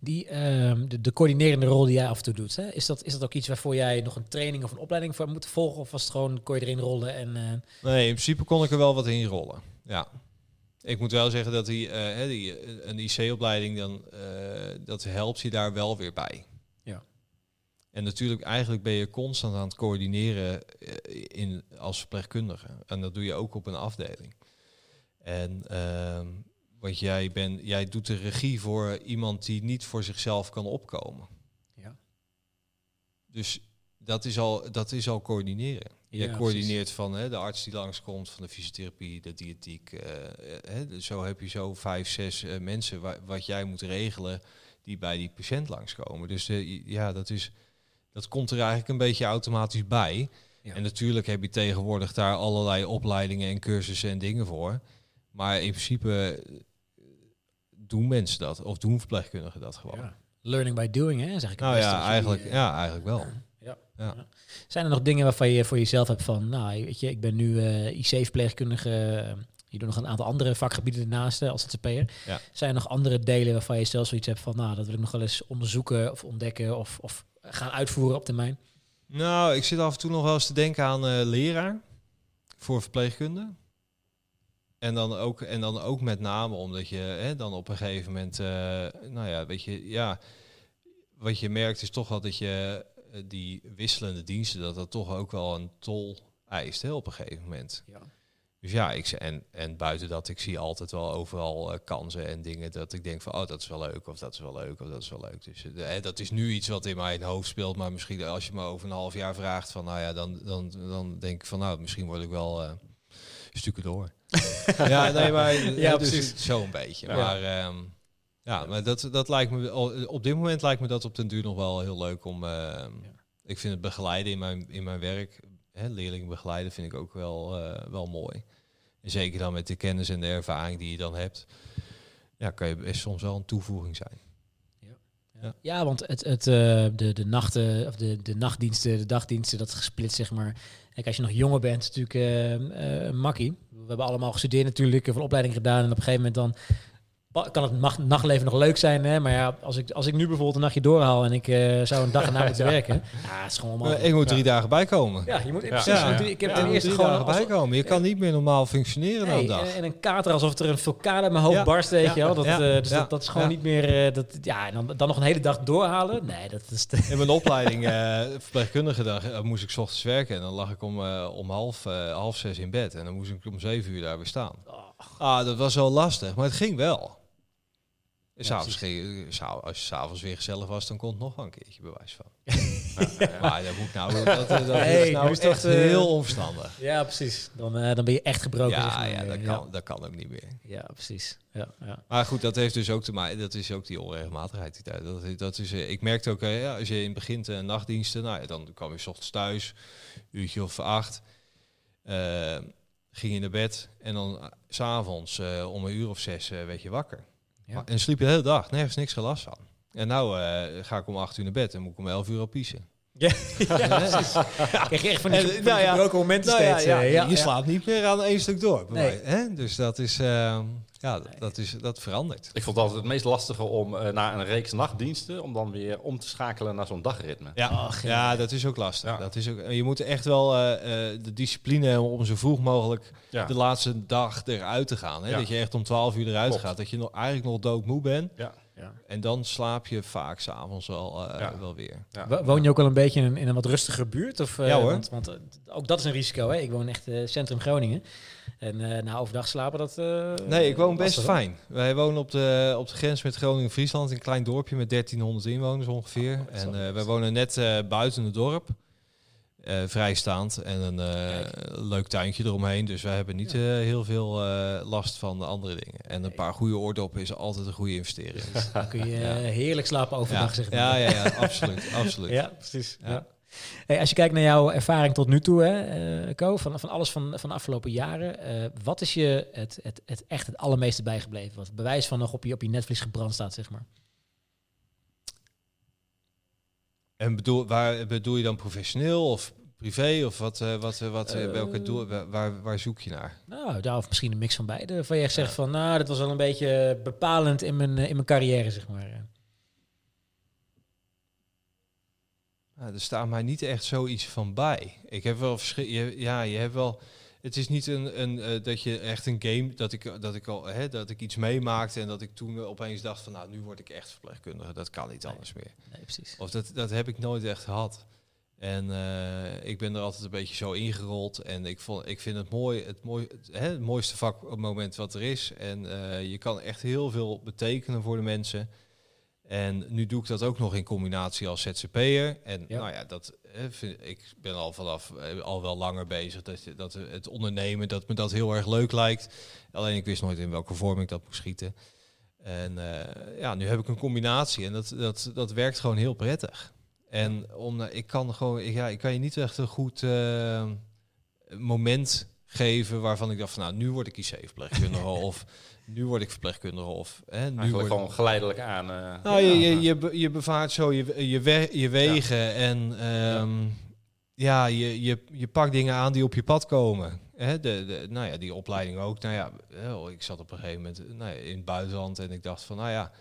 Die, ehm, de, de coördinerende rol die jij af en toe doet, hè? Is, dat, is dat ook iets waarvoor jij nog een training of een opleiding voor moet volgen? Of was het gewoon, kon je erin rollen en... Nee, in principe kon ik er wel wat in rollen. Ja. Ik moet wel zeggen dat die, eh, die, eh, een IC-opleiding, dan, eh, dat helpt je daar wel weer bij. Ja. En natuurlijk, eigenlijk ben je constant aan het coördineren in, als verpleegkundige. En dat doe je ook op een afdeling. En ehm, want jij, ben, jij doet de regie voor iemand die niet voor zichzelf kan opkomen. Ja. Dus dat is al, dat is al coördineren. Je Ja, coördineert van hè, de arts die langskomt, van de fysiotherapie, de diëtiek. eh, hè, dus zo heb je zo vijf, zes eh, mensen wa- wat jij moet regelen die bij die patiënt langskomen. Dus eh, ja, dat, is, dat komt er eigenlijk een beetje automatisch bij. Ja. En natuurlijk heb je tegenwoordig daar allerlei opleidingen en cursussen en dingen voor. Maar in principe eh, doen mensen dat, of doen verpleegkundigen dat gewoon. ja. Learning by doing, hè? Zeg ik Nou ja, eigenlijk, die, eh, ja, eigenlijk wel. Ja. Zijn er nog dingen waarvan je voor jezelf hebt van, nou, weet je, ik ben nu eh, IC-verpleegkundige, eh, je doet nog een aantal andere vakgebieden ernaast eh, als ZZP'er. Ja. Zijn er nog andere delen waarvan je zelf zoiets hebt van, nou, dat wil ik nog wel eens onderzoeken of ontdekken of, of gaan uitvoeren op termijn? Nou, ik zit af en toe nog wel eens te denken aan leraar voor verpleegkunde. En dan, ook, en dan ook met name omdat je hè, dan op een gegeven moment, nou ja, weet je, ja, wat je merkt is toch wel dat je die wisselende diensten, dat dat toch ook wel een tol eist hè, op een gegeven moment. Ja. Dus ja, ik, en, en buiten dat, ik zie altijd wel overal eh, kansen en dingen dat ik denk van, oh, dat is wel leuk, of dat is wel leuk, of dat is wel leuk. Dus eh, eh, dat is nu iets wat in mijn hoofd speelt, maar misschien als je me over een half jaar vraagt van, nou ja, dan, dan, dan denk ik van, nou, misschien word ik wel eh stukken door. ja, nee, maar Ja, dus precies. zo een beetje. Ja. Maar ehm, ja, maar dat, dat lijkt me, op dit moment lijkt me dat op den duur nog wel heel leuk om, ehm, ik vind het begeleiden in mijn, in mijn werk, hè, leerlingen begeleiden, vind ik ook wel, eh, wel mooi. En zeker dan met de kennis en de ervaring die je dan hebt, ja, kan je best soms wel een toevoeging zijn. Ja, want het, het, eh, de, de nachten, of de, de nachtdiensten, de dagdiensten, dat is gesplitst, zeg maar. Kijk, als je nog jonger bent, natuurlijk eh, eh, makkie. We hebben allemaal gestudeerd natuurlijk, een opleiding gedaan. En op een gegeven moment dan kan het nacht- nachtleven nog leuk zijn. Hè? Maar ja, als ik, als ik nu bijvoorbeeld een nachtje doorhaal en ik eh, zou een dag erna moeten werken. Ja, het is gewoon allemaal... Ik moet drie dagen bijkomen. Ja, je moet Ja. precies. Ja. Ik heb Ja, ten eerste drie gewoon... dagen bijkomen. Je kan niet meer normaal functioneren Nee, een dag. en, en een kater alsof er een vulkaan uit mijn hoofd Ja. barst, weet Ja. je wel. Dat, Ja. eh, dus Ja. dat, dat is gewoon Ja. niet meer... eh, dat, ja, en dan, dan nog een hele dag doorhalen. Nee, dat is... Te, In mijn opleiding eh, verpleegkundige dag moest ik 's ochtends werken. En dan lag ik om, om half, eh, half zes in bed. En dan moest ik om zeven uur daar weer staan. Oh. Ah, dat was wel lastig, maar het ging wel. En s'avonds s'av- als je s'avonds weer gezellig was, dan kon het nog wel een keertje bewijs van. Ja. Maar dat moet nou, dat, is nou is echt eh, heel onverstandig. Ja, precies. Dan, eh, dan ben je echt gebroken. zeg Ja, maar. ja, dat Ja. kan, dat kan ook niet meer. Ja, precies. Ja, ja. Maar goed, dat heeft dus ook te maken. Dat is ook die onregelmatigheid. Die tijd. Dat, dat is, eh, ik merkte ook, eh, ja, als je in het begin eh, nachtdiensten, nou, ja, dan kwam je 's ochtends thuis, uurtje of acht, eh, ging je naar bed en dan eh, s s'avonds eh, om een uur of zes eh, werd je wakker. Ja. En sliep je de hele dag, nergens niks gelast van. En nou eh, ga ik om acht uur naar bed en moet ik om elf uur al piezen. Ja, ja. Krijg je echt van die, En, van die nou ja, gebroken momenten Nou steeds. ja, eh, ja, je niet meer aan één stuk door. Nee. mij, hè? Dus dat is, eh, ja, dat, dat is, dat verandert. Ik vond het altijd het meest lastige om eh, na een reeks nachtdiensten, om dan weer om te schakelen naar zo'n dagritme. Ja, Ach, ja. ja, dat is ook lastig. Ja. Dat is ook, je moet echt wel eh, eh, de discipline hebben om zo vroeg mogelijk Ja. de laatste dag eruit te gaan. Hè? Ja. Dat je echt om 12 uur eruit Klopt. gaat. Dat je nog, eigenlijk nog doodmoe bent. Ja. Ja. En dan slaap je vaak s'avonds wel, eh, Ja. wel weer. Ja. Wo- Woon je ook al een beetje in een, in een wat rustigere buurt? Of, eh, Ja, hoor. Want, want eh, ook dat is een risico. Hè? Ik woon echt eh, centrum Groningen. En eh na overdag slapen, dat... eh, Nee, ik woon best lastig, hoor. fijn. Wij wonen op de, op de grens met Groningen-Friesland. in Een klein dorpje met 1300 inwoners ongeveer. Oh, en wel eh wij wonen net eh, buiten het dorp. Eh, vrijstaand en een eh, leuk tuintje eromheen. Dus wij hebben niet Ja. eh, heel veel last van de andere dingen. En een paar goede oordoppen is altijd een goede investering. Dan kun je Ja. heerlijk slapen overdag, ja. zeg maar. ja, ja, ja, absoluut. absoluut. Ja, precies. Ja. Hey, als je kijkt naar jouw ervaring tot nu toe, hè, Co, van, van alles van, van de afgelopen jaren, wat is je het, het, het echt het allermeeste bijgebleven? Wat bewijs van nog op je, op je netvlies gebrand staat, zeg maar. En bedoel, waar bedoel je dan professioneel of privé? Of wat, eh, wat, eh, wat, eh, welke doel, wa- waar, waar zoek je naar? Nou, daar of misschien een mix van beide. Waarvan je zegt Ja. van, nou, dat was wel een beetje bepalend in mijn, in mijn carrière, zeg maar. Nou, er staat mij niet echt zoiets van bij. Ik heb wel verschil. Ja, je hebt wel. Het is niet een, een eh, dat je echt een game dat ik dat ik al hè, dat ik iets meemaakte en dat ik toen opeens dacht van nou nu word ik echt verpleegkundige. Dat kan niet Nee. anders meer. Nee, precies. Of dat dat heb ik nooit echt gehad. En eh, ik ben er altijd een beetje zo ingerold en ik vond ik vind het mooi het mooi het, hè, het mooiste vakmoment wat er is en eh, je kan echt heel veel betekenen voor de mensen. En nu doe ik dat ook nog in combinatie als ZZP'er. En Ja. nou ja, dat, eh, vind, ik ben al vanaf eh, al wel langer bezig. Dat, je- dat het ondernemen, dat me dat heel erg leuk lijkt. Alleen ik wist nooit in welke vorm ik dat moest schieten. En eh, ja, nu heb ik een combinatie en dat, dat, dat werkt gewoon heel prettig. En om, ik kan gewoon, ik, ja, ik kan je niet echt een goed moment geven waarvan ik dacht van nou, nu word ik IC-verpleegkundige of nu word ik verpleegkundige of hè, nu Eigenlijk word gewoon geleidelijk aan. eh, nou, je, je, je, be- je bevaart zo je, je, we- je wegen en ehm, ja, je, je, je pakt dingen aan die op je pad komen. Hè, de, de, nou ja, die opleiding ook. Nou ja, eh, ik zat op een gegeven moment nou ja, in het buitenland en ik dacht van, nou ja,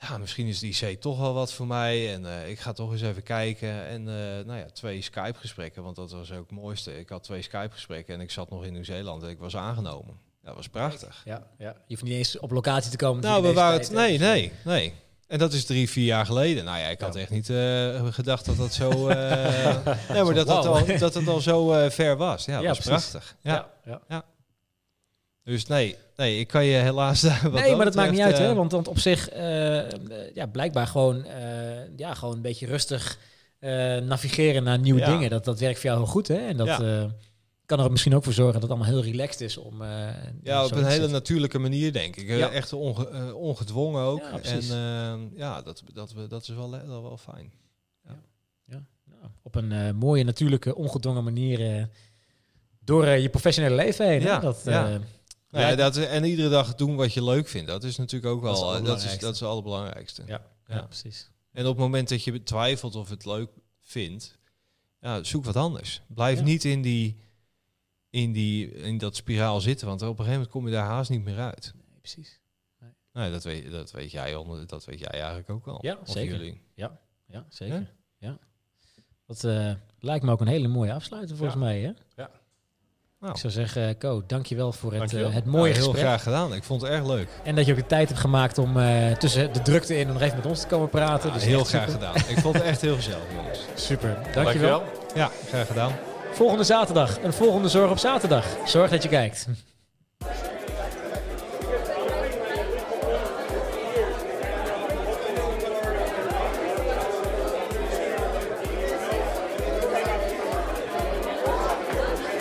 ja, misschien is die IC toch wel wat voor mij. En eh, ik ga toch eens even kijken. En eh, nou ja, twee Skype-gesprekken, want dat was ook het mooiste. Ik had twee Skype-gesprekken en ik zat nog in Nieuw-Zeeland en ik was aangenomen. Dat was prachtig. Ja, ja. Je hoeft niet eens op locatie te komen. Nou, we waren het. tijd, Nee, hè. nee, nee. En dat is drie, vier jaar geleden. Nou ja, ik had Ja. echt niet eh, gedacht dat dat zo. eh, nee, maar dat, Wauw. al, dat het al zo eh, ver was. Ja, dat Ja, was precies. prachtig. Ja. Ja, ja. Dus nee, nee, ik kan je helaas wat nee, maar dat maakt niet uit, hè? Want, want op zich, ja, blijkbaar gewoon, ja, gewoon een beetje rustig navigeren naar nieuwe dingen. Dat, dat werkt voor jou heel goed, hè? En dat Ja. Kan er misschien ook voor zorgen dat het allemaal heel relaxed is om. eh, Ja, op een hele natuurlijke manier, denk ik. Eh, Ja. Echt onge- eh, ongedwongen ook. Ja, en ja, dat, dat, we- dat is wel, wel, wel fijn. ja, nou, op een mooie, natuurlijke, ongedwongen manier door je professionele leven heen. hè? Ja, Dat, ja. Nou ja, Ja. dat, en iedere dag doen wat je leuk vindt. Dat is natuurlijk ook Dat is wel. dat, is, dat is het allerbelangrijkste. ja, ja, Ja. precies. En op het moment dat je betwijfelt of het leuk vindt, ja, zoek wat anders. Blijf Ja. niet in, die, in, die, in dat spiraal zitten, want op een gegeven moment kom je daar haast niet meer uit. Nee, precies. Nou, dat, weet, dat, weet jij, onder- dat weet jij eigenlijk ook wel. Ja, zeker. jullie. Ja, zeker. Ja. Dat eh, lijkt me ook een hele mooie afsluiter volgens Ja. mij. Hè? Nou, Ik zou zeggen, Co, dankjewel voor het, Dankjewel. eh, het mooie heel gesprek. graag gedaan. Ik vond het erg leuk. En dat je ook de tijd hebt gemaakt om eh, tussen de drukte in nog even met ons te komen praten. Ja, dus heel graag super. gedaan. Ik vond het echt heel gezellig, jongens. Super, dankjewel. Dankjewel. Ja, graag gedaan. Volgende zaterdag, een volgende Zorg op zaterdag. Zorg dat je kijkt.